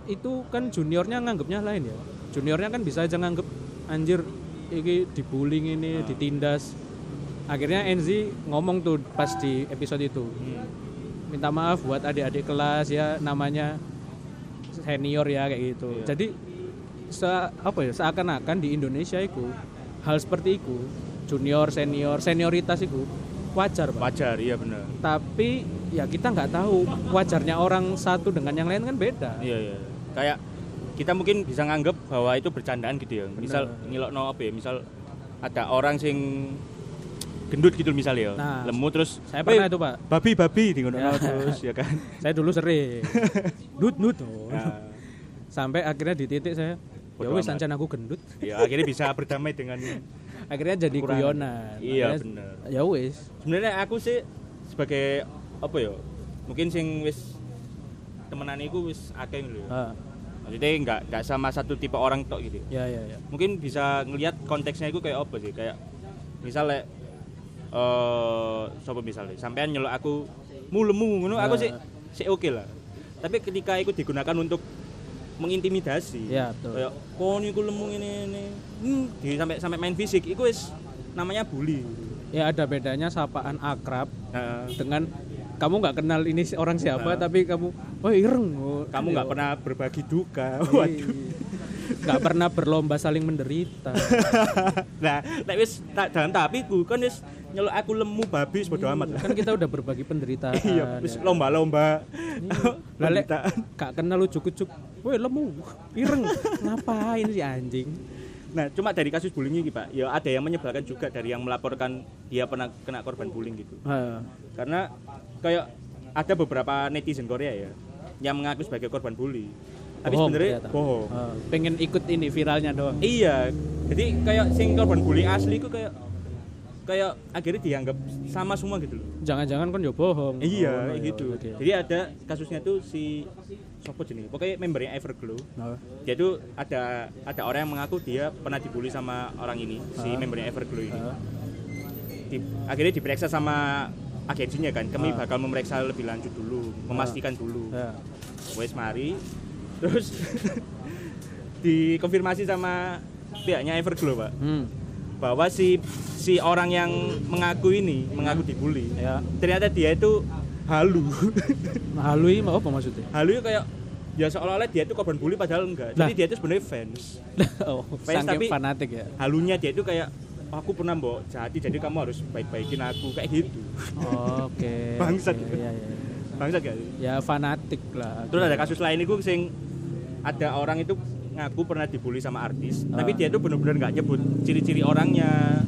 itu kan juniornya nganggapnya lain ya juniornya kan bisa aja nganggep anjir ini dibullying ini Ah. ditindas akhirnya Enzi ngomong tuh pas di episode itu Hmm. minta maaf buat adik-adik kelas ya namanya senior ya kayak gitu. Iya. Jadi se apa ya seakan-akan di Indonesia itu hal seperti itu junior senior senioritas itu wajar pak. wajar iya benar Tapi ya kita nggak tahu wajarnya orang satu dengan yang lain kan beda. iya iya kayak kita mungkin bisa nganggep bahwa itu bercandaan gitu ya misal ngilok no apa ya misal ada orang sing gendut gitu misalnya ya Nah, lemu terus Saya "Weh, pernah itu pak. babi babi di Ya. terus ya kan Saya dulu sering nut nut. oh. Nah, Sampai akhirnya di titik saya ya amat. ancen aku gendut. ya akhirnya bisa berdamai dengan Akhirnya jadi Kurang. guyonan. Iya, bener. Ya wis. sebenarnya aku sih sebagai apa ya mungkin sing wis temenan iku wis akeh lho ya. Maksudnya nggak nggak sama satu tipe orang tok gitu. Ya ya ya. mungkin bisa ngelihat konteksnya itu kayak apa sih? Kayak misalnya eh sopo misalnya sampean nyelok aku mu lemu ngono aku sih sih oke lah. Tapi ketika itu digunakan untuk mengintimidasi Ya, betul. kayak kon iku lemu ini ini hmm, di sampai sampai main fisik itu wis namanya bully. Ya ada bedanya sapaan akrab Nah, dengan kamu nggak kenal ini orang siapa Nah. tapi kamu oh ireng. Oh, kamu nggak iya. pernah berbagi duka. Iya. waduh. Nggak pernah berlomba saling menderita. Nah nek wis tak dan tapi ku kan wis nyelok aku lemu babi bodo amat lah. kan kita udah berbagi penderitaan. Iya wis lomba-lomba. Penderitaan. gak kenal ujuk-ujuk woi lemu ireng ngapain sih anjing? Nah, cuma dari kasus bullying ini, Pak, ya ada yang menyebalkan juga dari yang melaporkan dia pernah kena korban bullying gitu. Ah, Karena kayak ada beberapa netizen Korea ya yang mengaku sebagai korban bully. tapi sebenarnya bohong. Ah, pengen ikut ini viralnya doang. Iya jadi kayak sing korban bullying asli ku kayak kayak akhirnya dianggap sama semua gitu loh. Jangan-jangan kan ya bohong. Iya Oh, gitu. oke. jadi ada kasusnya tuh si sopo jenis pokoknya membernya Everglow. Nah, dia tuh ada ada orang yang mengaku dia pernah dibully sama orang ini si Ah. membernya Everglow ini. Ah, Di- akhirnya diperiksa sama agensinya kan kami Ah. bakal memeriksa lebih lanjut dulu memastikan dulu ya. wes mari terus dikonfirmasi sama pihaknya Everglow pak Hmm, bahwa si si orang yang mengaku ini mengaku dibully ya. ternyata dia itu halu Halui mau apa maksudnya? halu itu kayak ya seolah-olah dia itu korban bully padahal enggak jadi dia itu sebenarnya fans oh, Fans, tapi- fanatik ya. halunya dia itu kayak aku pernah mbok jati jadi kamu harus baik-baikin aku kayak gitu Oh, Oke. Bangsat. oke, Ya, ya. bangsat gak ya fanatik lah. terus ada kasus lain itu sing ada orang itu ngaku pernah dibully sama artis Ah. tapi dia tuh bener-bener nggak nyebut ciri-ciri orangnya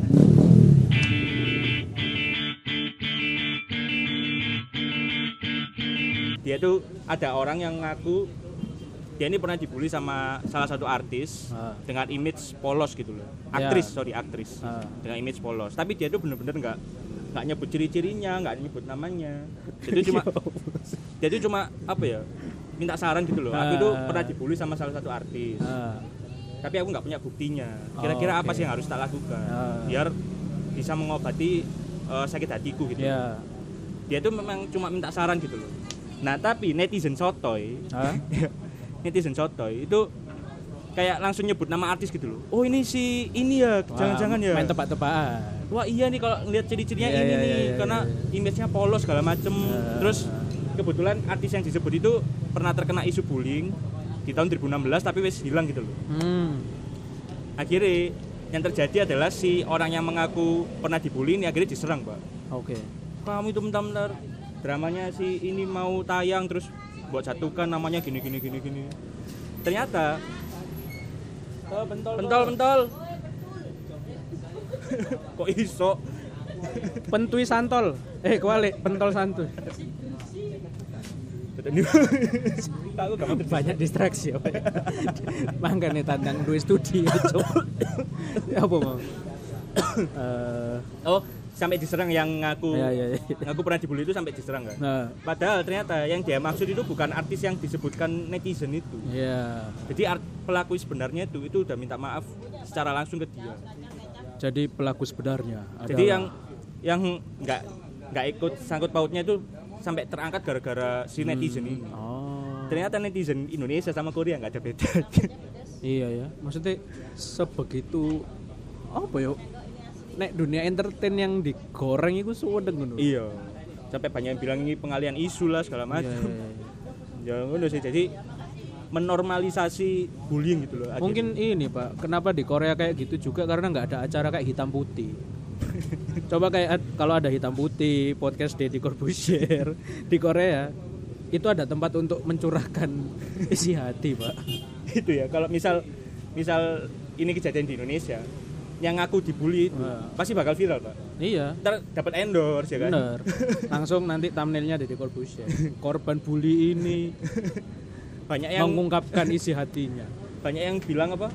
dia tuh ada orang yang ngaku dia ini pernah dibully sama salah satu artis Ah. dengan image polos gitu loh aktris sorry aktris Ah. dengan image polos tapi dia tuh bener-bener nggak nggak nyebut ciri-cirinya nggak nyebut namanya jadi cuma dia tuh cuma apa ya minta saran gitu loh aku tuh Ah. pernah dibully sama salah satu artis Ah, tapi aku nggak punya buktinya Oh, kira-kira apa oke. sih yang harus tak lakukan Ah. biar bisa mengobati eh, sakit hatiku gitu ya. dia tuh memang cuma minta saran gitu loh nah tapi netizen sotoy Hah? netizen sotoy itu kayak langsung nyebut nama artis gitu loh oh ini si ini ya jangan-jangan ya Main tebak-tebakan. wah iya nih kalau ngeliat ciri-cirinya Iya, ini iya, nih iya, iya, karena iya. image-nya polos segala macem Ah, terus kebetulan artis yang disebut itu pernah terkena isu bullying di tahun 2016 tapi wes hilang gitu loh Hmm. akhirnya yang terjadi adalah si orang yang mengaku pernah dibully ini akhirnya diserang pak Oke. kamu itu bentar-bentar dramanya si ini mau tayang terus buat jatuhkan namanya gini gini gini gini ternyata pentol pentol kok iso Pentui santol. Eh, kebalik, pentol santuy. Banyak distraksi apa ya. Mangga nih tandang dua studi Cuk. apa mau? Eh, oh sampai diserang yang ngaku ya ya ya. ngaku pernah dibully itu sampai diserang kan Nah, padahal ternyata yang dia maksud itu bukan artis yang disebutkan netizen itu ya. jadi pelaku sebenarnya itu itu udah minta maaf secara langsung ke dia Jadi pelaku sebenarnya jadi adalah- yang yang nggak nggak ikut sangkut pautnya itu sampai terangkat gara-gara si netizen ini Oh. ternyata netizen Indonesia sama Korea nggak ada beda Iya ya, maksudnya sebegitu apa yo? Nek dunia entertain yang digoreng itu suwedeng ngono. iya sampai banyak yang bilang ini pengalian isu lah segala Iya, macam iya, iya. ya ngono sih jadi menormalisasi bullying gitu loh akhirnya. Mungkin ini Pak, kenapa di Korea kayak gitu juga karena nggak ada acara kayak hitam putih. Coba kayak kalau ada hitam putih, podcast Deddy Corbuzier di Korea itu ada tempat untuk mencurahkan isi hati, Pak. itu ya kalau misal misal ini kejadian di Indonesia yang ngaku dibully itu Wah. pasti bakal viral pak Iya, ntar dapat endorse ya kan bener. Langsung nanti thumbnailnya Deddy Corbuzier. Korban bully ini banyak yang mengungkapkan isi hatinya. banyak yang bilang apa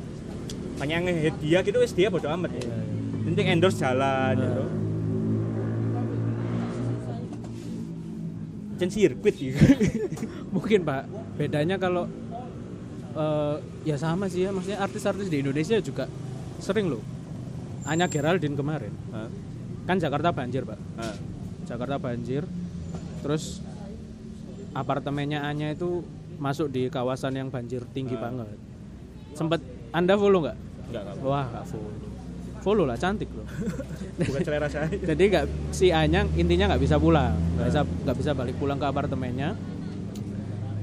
banyak yang hadiah gitu wes dia bodo amat ya Iya, iya. penting endorse jalan Nah. gitu Jen sirkuit gitu Mungkin Pak, bedanya kalau eh, ya sama sih ya, maksudnya artis-artis di Indonesia juga sering loh. Anya Geraldine kemarin, Hah? kan Jakarta banjir Pak. Hah. Jakarta banjir, terus apartemennya Anya itu masuk di kawasan yang banjir tinggi banget. Sempet Anda follow nggak? enggak enggak Wah nggak follow. Follow lah cantik loh. bukan selera saya Jadi nggak si Anyang intinya nggak bisa pulang, nggak bisa nggak bisa balik pulang ke apartemennya.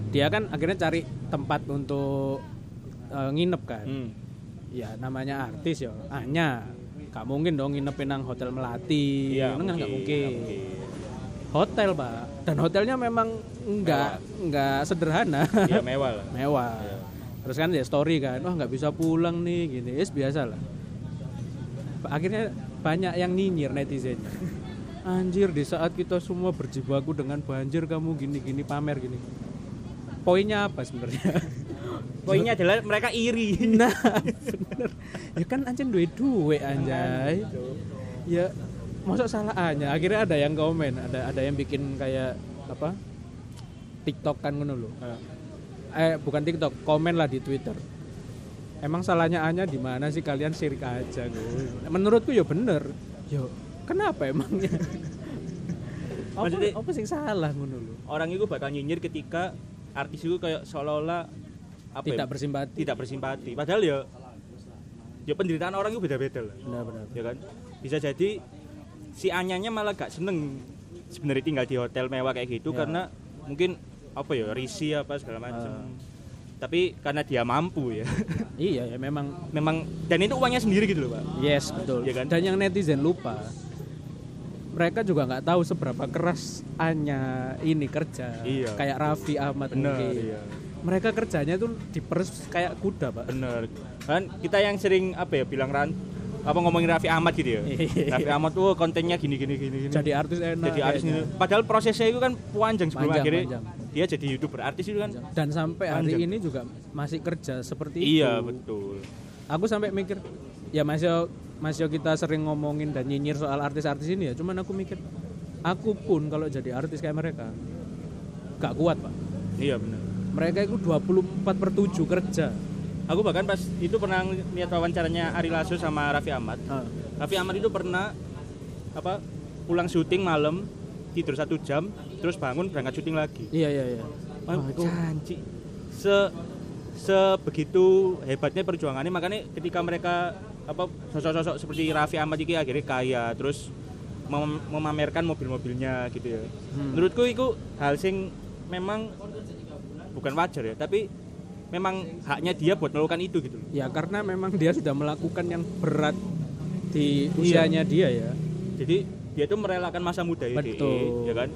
Dia kan akhirnya cari tempat untuk eh, nginep kan. hmm. Ya namanya artis ya, Anya. Gak mungkin dong nginepin nang hotel melati, Iya, kan nggak mungkin, mungkin. nggak Hotel pak, dan hotelnya memang nggak nggak sederhana, Iya mewah lah mewah. Iya. Terus kan ya story kan, wah nggak bisa pulang nih gini, es biasa lah. Akhirnya banyak yang nyinyir netizennya. Anjir di saat kita semua berjibaku dengan banjir kamu gini-gini pamer gini. Poinnya apa sebenarnya? poinnya adalah mereka iri. Nah bener. Ya kan anjing duwe duwe anjay. Ya masuk salah aja akhirnya ada yang komen ada ada yang bikin kayak apa? TikTok kan ngono lho. Eh bukan TikTok komen lah di Twitter. Emang salahnya Anya di mana sih? Kalian sirik aja gue menurutku ya bener. Yo. Kenapa emangnya apa, Maksudnya- apa sih salah ngono orang itu bakal nyinyir ketika artis itu kayak seolah-olah apa tidak ya, bersimpati tidak bersimpati padahal ya ya penderitaan orang itu beda-beda lah benar-benar ya kan bisa jadi si Anyanya malah gak seneng sebenarnya tinggal di hotel mewah kayak gitu Ya. karena mungkin apa ya risi apa segala macam Ah. tapi karena dia mampu ya iya ya memang memang dan itu uangnya sendiri gitu loh pak Yes betul. Iya kan? Dan yang netizen lupa, mereka juga nggak tahu seberapa keras Anya ini kerja. Iya. Kayak Raffi Ahmad bener mungkin. iya Mereka kerjanya tuh diperes kayak kuda pak. bener kan kita yang sering apa ya bilang ran apa ngomongin Raffi Ahmad gitu ya Iya. Raffi Ahmad tuh kontennya gini gini gini Jadi artis enak. jadi artis ini padahal prosesnya itu kan panjang sebelum Panjang, akhirnya panjang. dia jadi youtuber artis itu kan Dan sampai hari Panjang. ini juga masih kerja seperti itu. iya betul Aku sampai mikir, ya masih masih kita sering ngomongin dan nyinyir soal artis-artis ini ya. Cuman aku mikir, aku pun kalau jadi artis kayak mereka, gak kuat pak. iya benar Mereka itu 24 per 7 kerja. Aku bahkan pas itu pernah lihat wawancaranya Ari Lasso sama Raffi Ahmad. Ah. Raffi Ahmad itu pernah apa pulang syuting malam tidur satu jam terus bangun berangkat syuting lagi. Iya iya iya. Itu janji. Se sebegitu hebatnya perjuangannya makanya ketika mereka apa sosok-sosok seperti Raffi Ahmad ini akhirnya kaya terus mem- memamerkan mobil-mobilnya gitu ya. Hmm. Menurutku itu hal sing memang bukan wajar ya, tapi memang haknya dia buat melakukan itu gitu loh. ya karena memang dia sudah melakukan yang berat di Iya. usianya dia ya. Jadi dia itu merelakan masa muda ya, Betul. ya kan?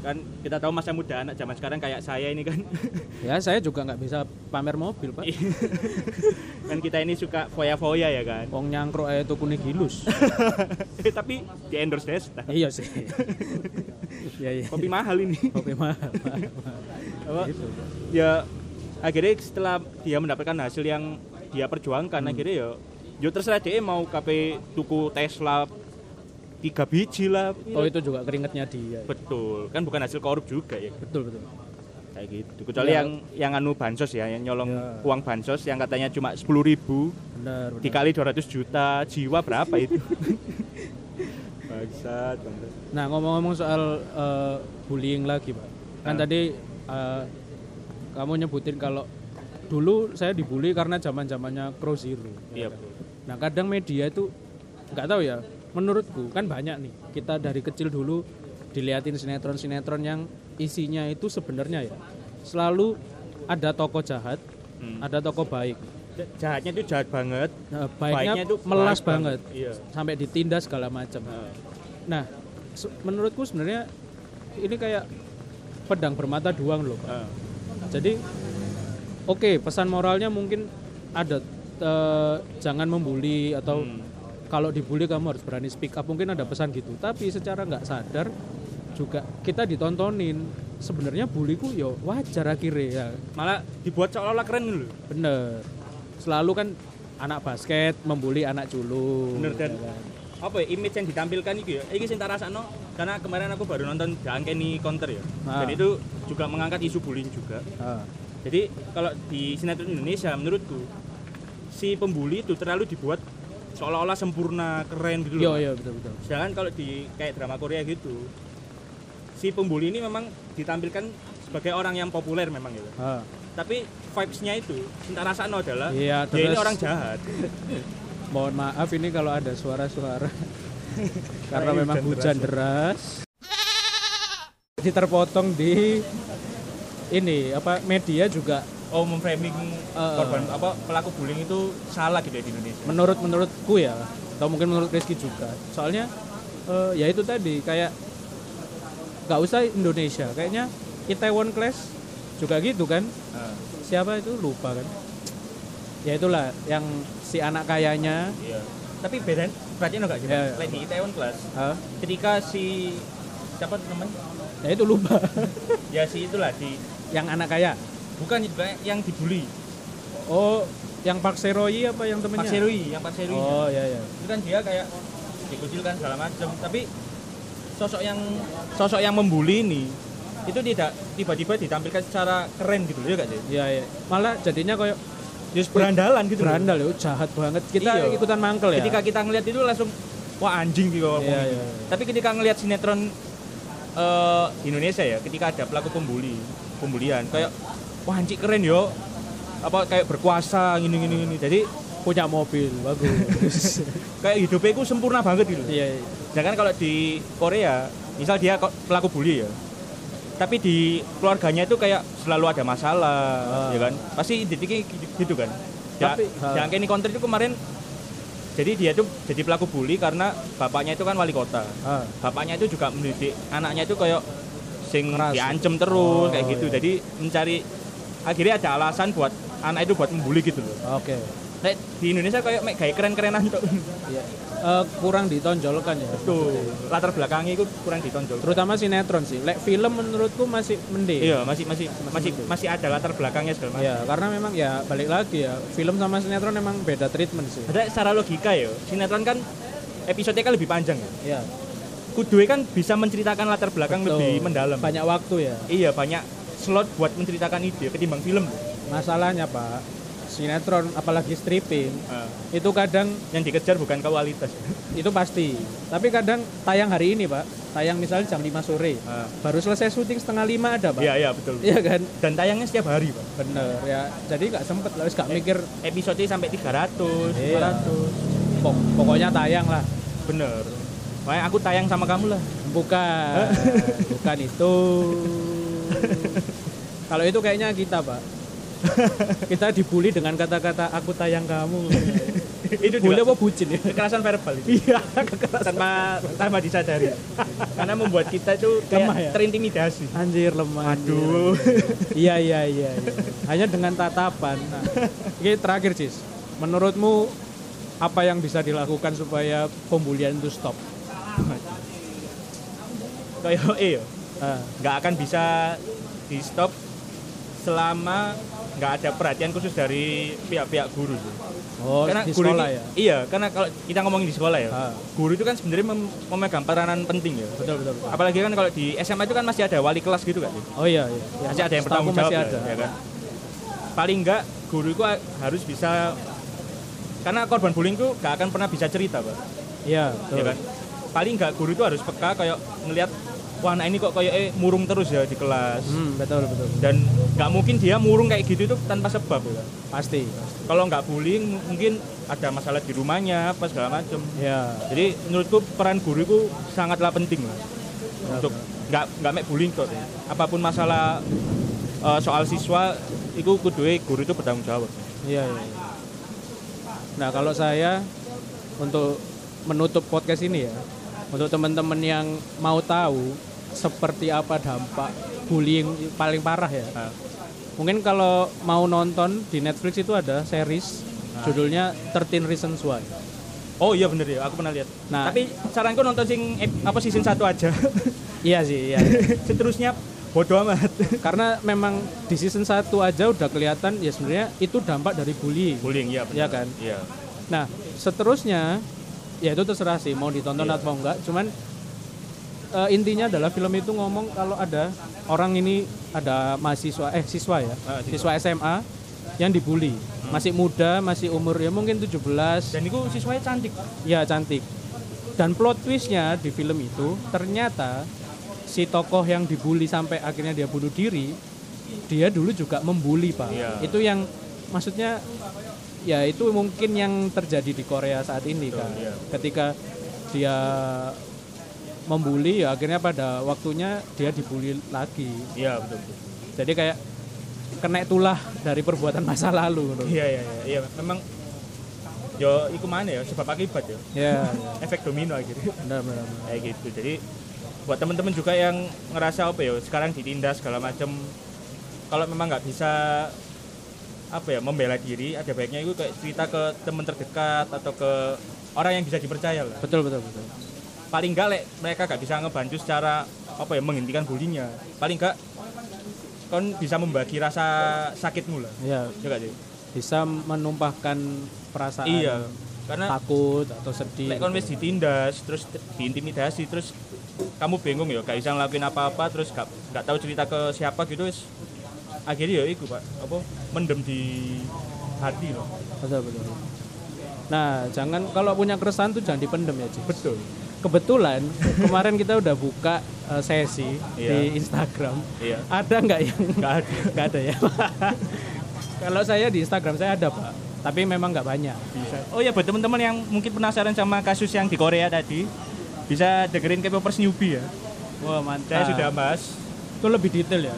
Kan kita tahu masa muda anak zaman sekarang kayak saya ini kan. Ya saya juga nggak bisa pamer mobil pak. kan kita ini suka foya-foya ya kan. Wong nyangkruk aja tuh kuning gilus. Tapi di endorse Desta. iya sih. Iya iya. Kopi mahal ini. Kopi mahal. mahal, mahal. Apa? Gitu. Ya akhirnya setelah dia mendapatkan hasil yang dia perjuangkan Hmm. akhirnya ya yo terserah dia mau KP tuku Tesla tiga biji lah Oh itu juga keringetnya dia. betul kan bukan hasil korup juga ya Betul betul. kayak gitu kecuali Ya. yang yang anu bansos ya yang nyolong Ya. uang bansos yang katanya cuma sepuluh ribu Benar. benar. dikali 200 juta jiwa berapa itu bangsat. Nah ngomong-ngomong soal eh, bullying lagi pak, kan Ah. tadi eh, kamu nyebutin kalau dulu saya dibully karena zaman zamannya Crow Zero. iya ya kan? bro Nah kadang media itu nggak tahu ya, menurutku kan banyak nih kita dari kecil dulu diliatin sinetron-sinetron yang isinya itu sebenarnya ya selalu ada tokoh jahat, Hmm. ada tokoh baik. Ja- jahatnya itu jahat banget Nah, baiknya, Baiknya itu melas baik banget, banget. Iya. sampai ditindas segala macam. Nah, Nah, se- menurutku sebenarnya ini kayak pedang bermata dua loh, Pak. nah. Jadi oke, pesan moralnya mungkin ada eh, jangan membuli atau Hmm. kalau dibully kamu harus berani speak up. Mungkin ada pesan gitu. Tapi secara nggak sadar juga kita ditontonin. Sebenarnya buliku yo wajar akhirnya ya. malah dibuat seolah-olah keren dulu Bener. Selalu kan anak basket membuli anak culun. bener dan ya kan? apa ya image yang ditampilkan itu ya ini sing tak rasakno karena kemarin aku baru nonton Uncanny Counter ya. Ah. dan itu juga mengangkat isu bullying juga. Ah, jadi kalau di sinetron Indonesia menurutku si pembuli itu terlalu dibuat seolah-olah sempurna keren gitu loh yo betul betul. sedangkan kalau di kayak drama Korea gitu si pembuli ini memang ditampilkan sebagai orang yang populer memang gitu. Ah. tapi vibes-nya itu cinta rasakno adalah Iya, dia ini orang jahat. Mohon maaf ini kalau ada suara-suara karena memang hujan deras. Jadi terpotong di ini apa media juga. Oh memframing Uh, korban apa pelaku bullying itu salah gitu ya di Indonesia? Menurut menurutku ya. Atau mungkin menurut Rizky juga. Soalnya eh, ya itu tadi kayak nggak usah Indonesia, kayaknya Itaewon Class juga gitu kan. Nah, Siapa itu? Lupa kan. Ya itulah yang si anak kayanya. Iya tapi beda berarti enggak gimana Iya, iya. Selain di Itaewon Class ah, ketika si siapa namanya ya itu lupa. ya si itulah di yang anak kaya. bukan yang dibully Oh, yang Park Seroyi apa yang temennya? Pak Serui yang Pak Serui Oh, iya iya. itu kan dia kayak dikucilkan segala macam tapi sosok yang sosok yang membuli ini itu tidak tiba-tiba ditampilkan secara keren gitu loh ya gak sih Iya iya. Malah jadinya kayak Just berandalan gitu berandal ya, jahat banget. Kita Iya. ikutan mangkel ya. ketika kita ngelihat itu langsung wah anjing gitu Iya, gitu. iya. tapi ketika ngelihat sinetron di Indonesia ya ketika ada pelaku pembuli pembulian kayak wah anjing keren yo apa kayak berkuasa gini gini gini jadi punya mobil bagus. kayak hidupnya itu sempurna banget gitu iya, iya. Jangan kalau di Korea, misal dia pelaku bully ya. Tapi di keluarganya itu kayak selalu ada masalah, Ah. ya kan? Pasti identiknya gitu- kan. Ya, Tapi, ah. yang kayak itu kemarin jadi dia tuh jadi pelaku bully karena bapaknya itu kan wali kota. Ah, Bapaknya itu juga mendidik anaknya itu kayak sing Keras. diancem terus Oh, kayak gitu. iya. Jadi mencari akhirnya ada alasan buat anak itu buat membuli gitu loh. oke. Nek di Indonesia kayak mek kayak keren-kerenan tuh. Iya. Eh, kurang ditonjolkan ya. Tuh, latar belakangnya itu kurang ditonjol. Terutama sinetron sih. Lek film menurutku masih mending. Iya, masih masih masih masih ada latar belakangnya segala macam. Iya, karena memang ya balik lagi ya, film sama sinetron emang beda treatment sih. Ada secara logika ya, sinetron kan episodenya kan lebih panjang ya. Iya. Kudue kan bisa menceritakan latar belakang betul. lebih mendalam. Banyak waktu ya. Iya, banyak slot buat menceritakan ide ketimbang film. Masalahnya, Pak, sinetron apalagi stripping Nah, itu kadang yang dikejar bukan kualitas. itu pasti. Tapi kadang tayang hari ini, Pak. Tayang misalnya jam 5 sore. Ah. Baru selesai syuting setengah lima ada, Pak. Iya, iya betul. Iya kan? Dan tayangnya setiap hari, Pak. Bener ya. Jadi nggak sempet lah, nggak mikir Episode sampai 300, Iya. 400. pok- pokoknya tayang lah. Bener. Makanya aku tayang sama kamu lah. Bukan, bukan itu. Kalau itu kayaknya kita, Pak. kita dibully dengan kata-kata aku tayang kamu. itu juga apa bucin ya? kekerasan verbal itu. Iya, tanpa tanpa disadari. Karena membuat kita itu Lemah ya? terintimidasi. Anjir lemah. Aduh. Iya, iya, iya, iya. Hanya dengan tatapan. Nah, ini terakhir, Cis. Menurutmu apa yang bisa dilakukan supaya pembulian itu stop? Kayak eh Ah, nggak akan bisa di stop selama nggak ada perhatian khusus dari pihak-pihak guru. sih. oh, karena di guru sekolah ini- ya? Iya, karena kalau kita ngomongin di sekolah ya, Ah. guru itu kan sebenarnya mem- memegang peranan penting ya. Betul, betul, betul. Apalagi kan kalau di SMA itu kan masih ada wali kelas gitu kan. Oh iya, iya. Ya, Masih ada yang bertanggung jawab masih ada. ya kan. Paling enggak guru itu harus bisa karena korban bullying itu gak akan pernah bisa cerita, Pak. Iya, betul. ya kan paling nggak guru itu harus peka kayak ngelihat wah anak ini kok kayak eh, murung terus ya di kelas Hmm, betul, betul. dan nggak mungkin dia murung kayak gitu itu tanpa sebab ya. Pasti. kalau nggak bullying mungkin ada masalah di rumahnya apa segala macam Ya. jadi menurutku peran guru itu sangatlah penting lah untuk nggak nggak make bullying kok ya. apa pun masalah eh, soal siswa itu kudu guru itu bertanggung jawab Iya, iya. iya. Nah, kalau saya untuk menutup podcast ini ya, untuk teman-teman yang mau tahu seperti apa dampak bullying paling parah ya. Nah, Mungkin kalau mau nonton di Netflix itu ada series judulnya 13 Reasons Why. oh iya bener ya aku pernah lihat Nah. tapi saranku nonton sing apa season satu aja Iya sih, iya. seterusnya bodoh amat Karena memang di season 1 aja udah kelihatan ya sebenarnya itu dampak dari bullying. bullying ya Iya kan? iya Nah, seterusnya ya itu terserah sih mau ditonton Iya. atau enggak. Cuman eh, intinya adalah film itu ngomong kalau ada orang ini ada mahasiswa eh siswa ya, Ah, siswa. siswa SMA yang dibully. Masih muda, masih umur ya mungkin 17. dan itu siswanya cantik Ya cantik. Dan plot twistnya di film itu ternyata si tokoh yang dibully sampai akhirnya dia bunuh diri, dia dulu juga membuli pak. Iya. Itu yang maksudnya ya itu mungkin yang terjadi di Korea saat ini Betul, kan. iya. Ketika dia membuli ya akhirnya pada waktunya dia dibully lagi. iya betul betul Jadi kayak kena tulah dari perbuatan masa lalu. loh. iya iya iya iya memang yo iku mana ya sebab akibat ya Ya, efek domino akhirnya benar benar. benar. kayak gitu jadi buat teman-teman juga yang ngerasa apa ya sekarang ditindas segala macam kalau memang nggak bisa apa ya membela diri ada baiknya itu kayak cerita ke teman terdekat atau ke orang yang bisa dipercaya lah Betul betul betul. Paling nggak lek mereka nggak bisa ngebantu secara apa ya menghentikan bullyingnya. Paling nggak kon bisa membagi rasa sakitmu lah. Ya, ya nggak sih bisa menumpahkan perasaan iya karena takut atau sedih lek kon wis ditindas terus diintimidasi terus kamu bingung ya gak bisa ngelakuin apa-apa terus gak gak tahu cerita ke siapa gitu wis akhirnya ya iku pak apa mendem di hati loh. Betul betul. Nah jangan kalau punya keresahan tuh jangan dipendem ya Ci. betul kebetulan kemarin kita udah buka eh, sesi Iya. di Instagram. Iya. Ada nggak yang nggak ada. nggak ada ya? Kalau saya di Instagram saya ada pak. Tapi memang nggak banyak. Bisa. Oh ya buat teman-teman yang mungkin penasaran sama kasus yang di Korea tadi bisa dengerin K-popers newbie ya. Wah saya mantap sudah bahas. Itu lebih detail ya?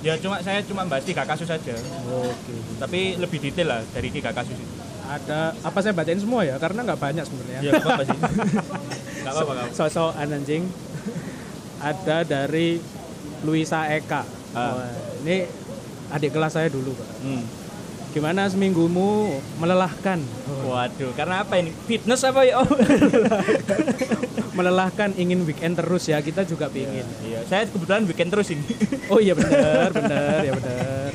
Ya cuma saya cuma bahas tiga kasus saja. Oke. Tapi lebih detail lah dari tiga kasus itu ada apa saya bacain semua ya? Karena nggak banyak sebenarnya. Ya nggak apa-apa sih. Nggak apa-apa apa-apa. sosok anjing. Ada dari Luisa Eka. Ah. Wah, ini adik kelas saya dulu pak. Hmm. gimana seminggumu melelahkan? Waduh karena apa ini? Fitness apa ya? Oh. Melelahkan ingin weekend terus ya kita juga pingin. iya. Saya kebetulan weekend terus ini. Oh iya benar benar ya benar.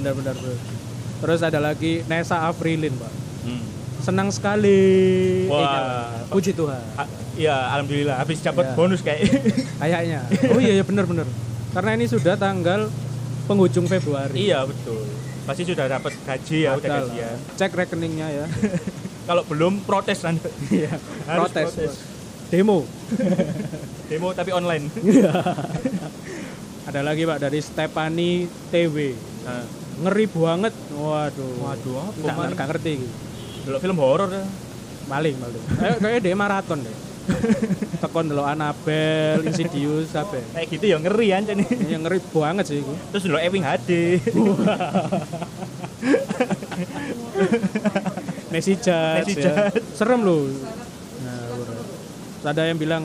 Benar benar bro terus ada lagi Nesa Afrilin pak Hmm. senang sekali Wah. Eh, puji Tuhan Ha- ya alhamdulillah habis dapat Ya. bonus kayak kayaknya oh iya ya benar benar karena ini sudah tanggal penghujung Februari iya betul pasti sudah dapat gaji ya udah lah. gajian cek rekeningnya ya kalau belum protes Anda. Iya, Harus protes. protes. Demo. demo tapi online Ada lagi Pak dari Stepani TW. nah, Ngeri banget. Waduh. Waduh, apa, Nggak, nggak ngerti gitu. dulu film horor ya. Maling, maling. Eh, kayaknya dia maraton deh. Tekon dulu Annabelle, Insidious, apa ya? kayak gitu ya ngeri aja nih Yang ngeri banget sih itu. terus dulu Ewing HD Messi Judge. Messi ya. Serem loh. Nah. Terus ada yang bilang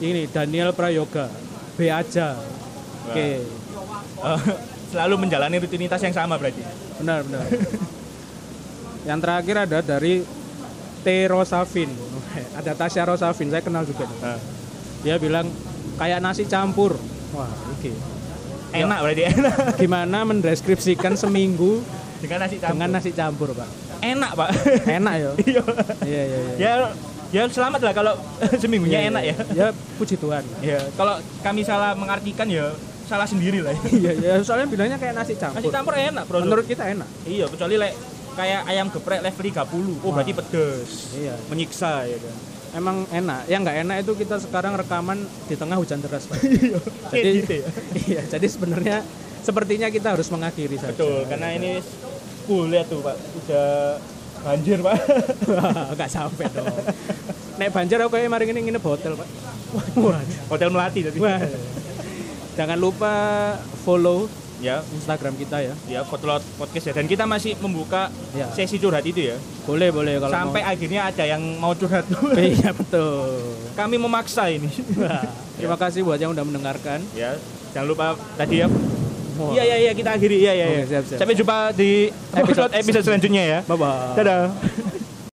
ini Daniel Prayoga. B aja. Oke. Eh, selalu menjalani rutinitas yang sama berarti Benar, benar. yang terakhir ada dari T. Rosavin. Ada Tasya Rosavin, saya kenal juga. Nah, Dia bilang kayak nasi campur. Wah, oke. enak berarti enak Gimana mendeskripsikan seminggu dengan nasi campur dengan nasi campur, Pak? enak pak Enak ya? iya Iya, iya, iya. ya ya selamat lah kalau seminggunya Iya, enak iya. ya Ya, puji Tuhan. ya kalau kami salah mengartikan ya salah sendiri lah Iya, ya, soalnya bilangnya kayak nasi campur. nasi campur enak bro Menurut kita enak. iya kecuali like, kayak ayam geprek level 30 oh berarti Wah. pedes Iya. menyiksa ya kan Emang enak. Yang nggak enak itu kita sekarang rekaman di tengah hujan deras, Pak. Kayak jadi, gitu ya iya, jadi sebenarnya sepertinya kita harus mengakhiri saja. betul karena ini full lihat tuh pak udah banjir pak Enggak sampai dong. Nek banjir aku kayak mari ini nginep hotel, Pak. Hotel melati tadi. Jangan lupa follow ya Instagram kita ya. ya Potlot podcast ya. Dan kita masih membuka Ya. sesi curhat itu ya. Boleh, boleh kalau sampai mau. akhirnya ada yang mau curhat. Iya, betul. kami memaksa ini. Wah, Terima kasih buat yang udah mendengarkan. ya jangan lupa tadi ya. Iya iya iya kita akhiri. Iya iya iya. Sampai jumpa di episode episode selanjutnya ya. Bye bye. dadah